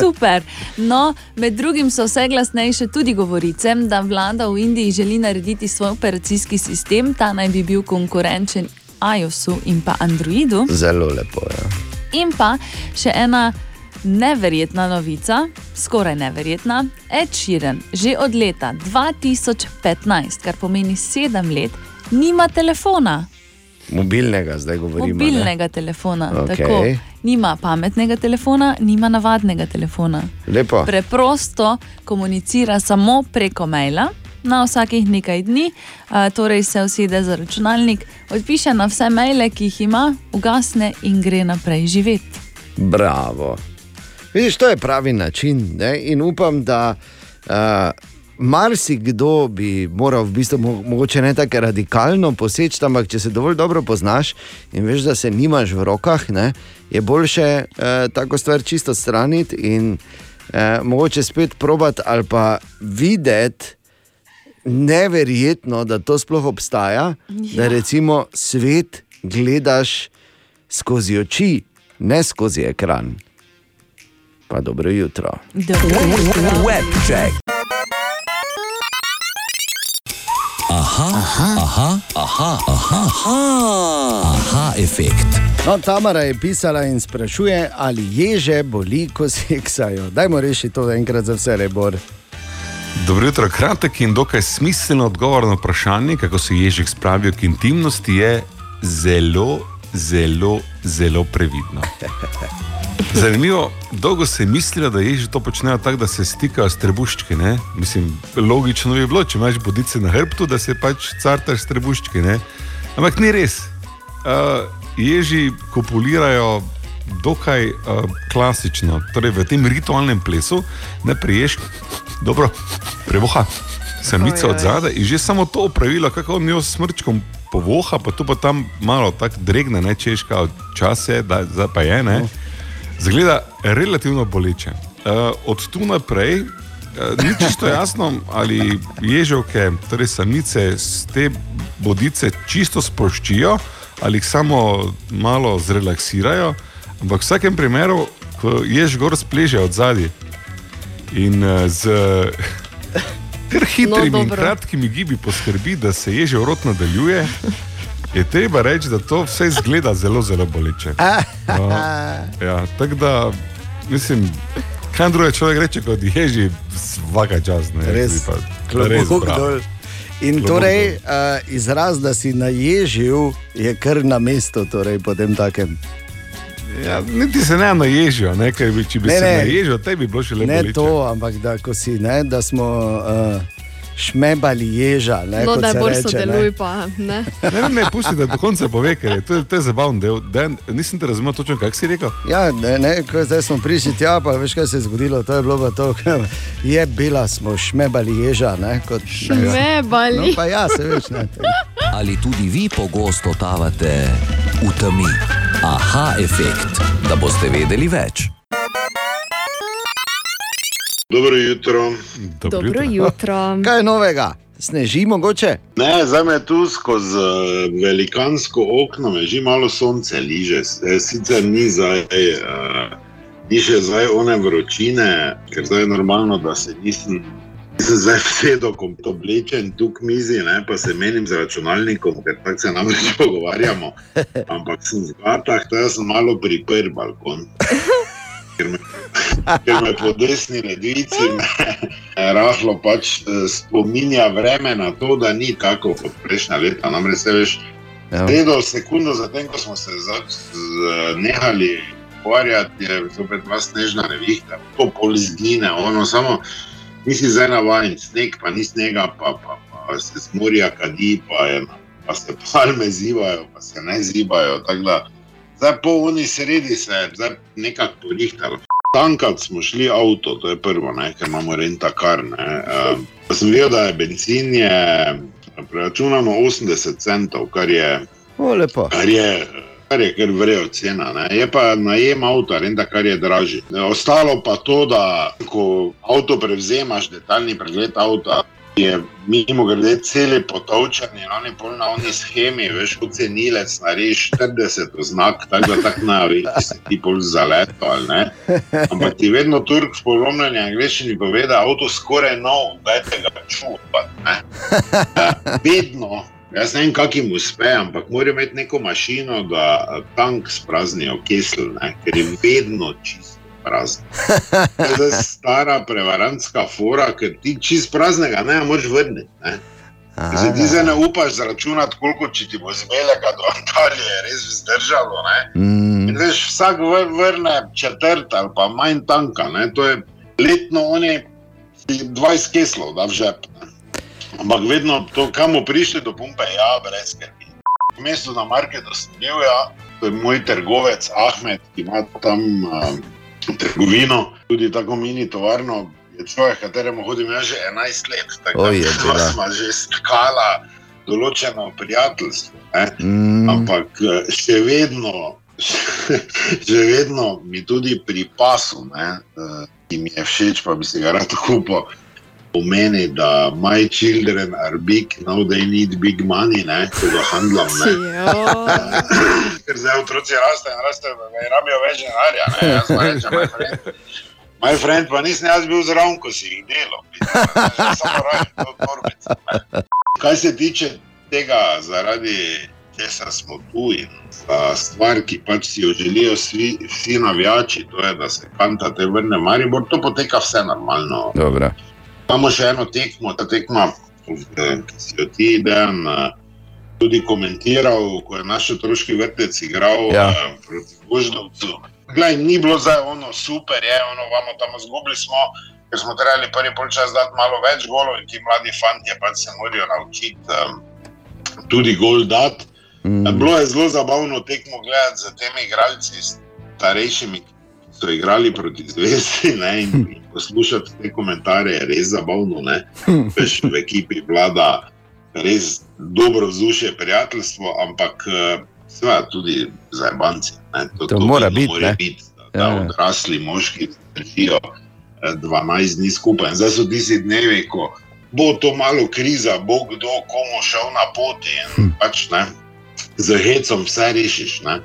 Super. No, med drugim so vse glasnejše tudi govorice, da vlada v Indiji želi narediti svoj operacijski sistem, ta naj bi bil konkurenčen iOS-u in pa Androidu. Zelo lepo. Ja. In pa še ena neverjetna novica, skoraj neverjetna. Ed Sheeran že od leta 2015, kar pomeni sedem let, nima telefona. Mobilnega zdaj govorimo. ne? Mobilnega telefona. Okej. Tako, nima pametnega telefona, nima navadnega telefona. Lepo. Preprosto komunicira samo preko maila. Na vsakih nekaj dni, torej se usede za računalnik, odpiše na vse maile, ki jih ima, ugasne in gre naprej živeti. Bravo. Vidiš, to je pravi način. Ne? In upam, da uh, marsikdo bi moral, v bistvu, mo mogoče ne tako radikalno poseči, ampak če se dovolj dobro poznaš in veš, da se nimaš v rokah, ne? je boljše uh, tako stvar čisto straniti in uh, mogoče spet probati ali pa videti. Neverjetno, da to sploh obstaja, ja. da recimo svet gledaš skozi oči, ne skozi ekran. Pa dobro jutro. Aha, aha, aha, aha, aha, aha, aha, efekt. No, Tamara je pisala in sprašuje, ali ježe boli, ko seksajo. Dajmo rešiti to enkrat za vse, rebor. Dobro jutro, kratek in dokaj smiseln odgovor na vprašanje, kako se ježek spravijo k intimnosti, je zelo zelo, zelo previdno. Zanimivo, dolgo se je mislilo, da ježi to počnejo tako, da se stikajo s trebuščki. Ne? Mislim, logično bi bilo, če imaš bodice na hrbtu, da se pač cartaš s trebuščki. Ne? Ampak ni res. Uh, ježi kopulirajo dokaj uh, klasično, torej v tem ritualnem plesu, ne priješ, dobro, prevoha samica Ojoj. od zadaj in že samo to opravilo, kako on jo s smrčkom povoha, pa tu pa tam malo tako dregne, ne češka, čas je, da zdaj pa je, ne. Zgleda relativno boleče. Uh, od tu naprej. uh, Ni čisto jasno, ali ježovke, torej samice, s te bodice čisto sproščijo ali jih samo malo zrelaksirajo. Ampak v vsakem primeru, ko jež gor spleže od zadaj in uh, z kar hitrimi No, in dobro. kratkimi gibi poskrbi, da se ježev rot nadaljuje, je treba reči, da to vse izgleda zelo, zelo boleče. Ja, ja, tako da, mislim, kaj druge človek reče kot ježi, vsaka čas. Ne, Res, pa- bravo. dol. In Klobuk torej, dol. uh, izraz, da si naježil, je kar na mestu, torej po tem takem. Ja, niti se ne naježijo, ne, ker bi, če bi Ne, se ne. naježil, te bi bilo še lepo. Ne to, ampak da, si, ne, da smo uh, šmebali ježa. Ne, No, kot da se bolj ne. sodeluj, pa ne. Ne, ne, ne, pusti, da do konca pove, ker je to, je- to je zabaven del. Den, nisem te razumel točno, kaj si rekel. Ja, ne, ne, ko zdaj smo prišli tja, pa veš, kaj se je zgodilo. To je bilo pa to, je bila, smo šmebali ježa. Ne, kot, Šmebali. No, pa ja, se veš. Ne, Ali tudi vi pogosto totavate v temi? Aha, efekt, da boste vedeli več. Dobro jutro. Dobro jutro. Kaj je novega? Sneži mogoče? Ne, zdaj me tu skozi eh, velikansko okno, me že malo sonce liže. Eh, Sicer ni zdaj, uh, ni še zdaj one vročine, ker zdaj je normalno, da se nisem. Sem zdaj vsedel, ko to oblečen tu k mizi, ne, pa se menim z računalnikom, ker tako se namreč pogovarjamo. Ampak sem zgatah, da sem malo priprl balkon. Ker me, ker me po desni ledvici me rahlo pač eh, spominja vreme na to, da ni tako kot prejšnja leta. Namreč veš, Ja. sredo, sekundo zatem, ko smo se nehali pogovarjati, je zopet bila snežna nevihta, to pol izgine, ono samo nisi zdaj navaden, sneg pa ni snega, pa, pa, pa se z morja kadi, pa, je, pa se palme zivajo, pa se ne zivajo. tako da Zdaj po oni sredi se je nekako porihtalo. Tankrat smo šli avto, to je prvo, ne, ker imamo renta kar. Uh, sem videl, da je benzin je preračunano 80 centov, kar je, O, lepo. kar je, kar je kar vrejo cena. Ne. Je pa najem avta, renta kar je dražji. Ostalo pa to, da ko avto prevzemaš, detaljni pregled avta. Je mimo grede celi potovčen in oni pol na oni schemi, veš, kot cenilec, narediš 40 znak, tako da tako navi, če si ti pol zaleto ali ne. Ampak ti vedno Turk s polomljenjem angliščini pove, da avto skoraj nov, dajte ga čuvati. ne. Ja, Vedno, jaz ne vem, kak jim uspe, ampak morajo imeti neko mašino, da tank spraznijo kesel, ne, ker je vedno čisto prazen. To je stara prevarantska fora, ker ti čist praznega ne moreš vrniti. Ne. Se ti zdaj ne upaš zračunati, koliko če ti bo z Belega do Antalije res vzdržalo. Ne? Mm. Veš, vsak vr- vrne četrt ali pa manj tanka. Ne? To je letno oni si 20 keslov da v žep. Ne? Ampak vedno to, kam prišli do pumpe, ja, brez skrbi. V mestu na marketu sem bil, ja, to je moj trgovec Ahmed, ki ima tam um, trgovino, tudi tako mini tovarno. Je človek, kateremu hodim jaz že 11 let, tako Oj, je da smo že skala določeno prijateljstvo. Ne? Mm. Ampak eh, še vedno, še vedno mi tudi pri pasu, ne, eh, ki mi je všeč, pa bi si ga rad kupil, pomeni, da my children are big, now they need big money, ne, ko ga handlam. Ne. Ker zdaj otroci rastejo in rastejo, rabijo več denarja. Jaz pa rečem, my friend. My friend, pa nisem jaz bil zraven, ko si jih delal. Samo raje, to torbice. Kaj se tiče tega, zaradi česa smo tu in za stvar, ki pač si jo želijo vsi, vsi navijači, to je, da se kanta te vrne Maribor, to poteka vse normalno. Dobro. Imamo še eno tekmo, ta tekma, eh, ki si jo ti dan, tudi komentiral, ko je naš otroški vrtec igral Ja. ja. proti Goždovcu. Glej, ni bilo zdaj ono super, je ono, vamo tam zgubili smo, ker smo trebali prvi polčas dati malo več golov in ti mladi fanti pač se morajo naučiti um, tudi gol dati. Mm. Bilo je zelo zabavno tekmo gledati z temi igralci, starejšimi, ki so igrali proti zvezdi. Ne, in poslušati te komentarje je res zabavno. Veš, v ekipi vlada res dobro vzdušje, prijateljstvo, ampak eh, seveda tudi za banci. To mora biti, mora biti da, da Ja, ja. odrasli moški držijo eh, 12 dni skupaj. In zdaj so tisti dnevi, ko bo to malo kriza, bo kdo komu šel na poti in Hm. pač ne, z hecom vse rešiš. Ne.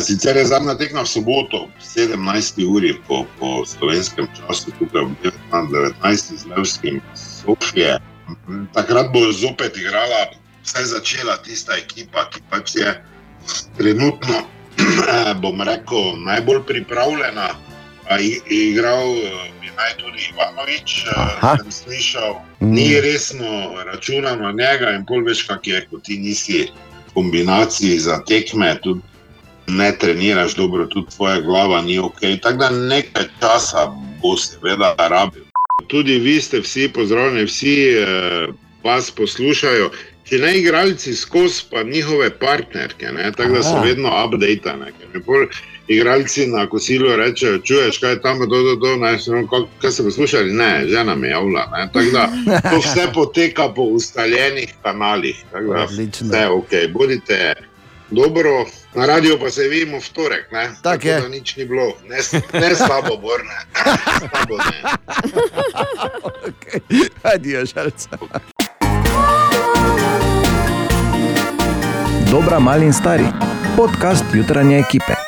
Sicer je zadnja tekma v soboto, 17. uri po, po slovenskem času, tukaj v 19. z Levskim, Sofije. Takrat bo zopet igrala, vsaj začela tista ekipa, ki pač je trenutno, bom rekel, najbolj pripravljena. Igral eh, bi naj tudi Ivanovič, eh, sem slišal, Mm. ni resno računano na njega in pol veš, kak je, ko ti nisi v kombinaciji za tekme, tudi ne treniraš dobro, tudi tvoja glava ni ok. Tako da nekaj časa bo seveda rabil. Tudi vi ste vsi pozdravljeni, vsi eh, vas poslušajo. Če ne igralci skozi, pa njihove partnerke, ne, tako da so vedno pol igralci na kosilu rečejo, čuješ, kaj je tam, to, to, to, ne, kaj, kaj ste poslušali, ne, žena mi je javila. ne. Tako da to vse poteka po ustaljenih kanalih. Tako da. Vse ok, bodite dobro, na radiju pa se vidimo v torek. Ne? Tak je. da nič ni bilo, ne, ne slabo, borne. Slabo ne. Adijo, žalca. Dobra, mali in stari. Podcast jutranje ekipe.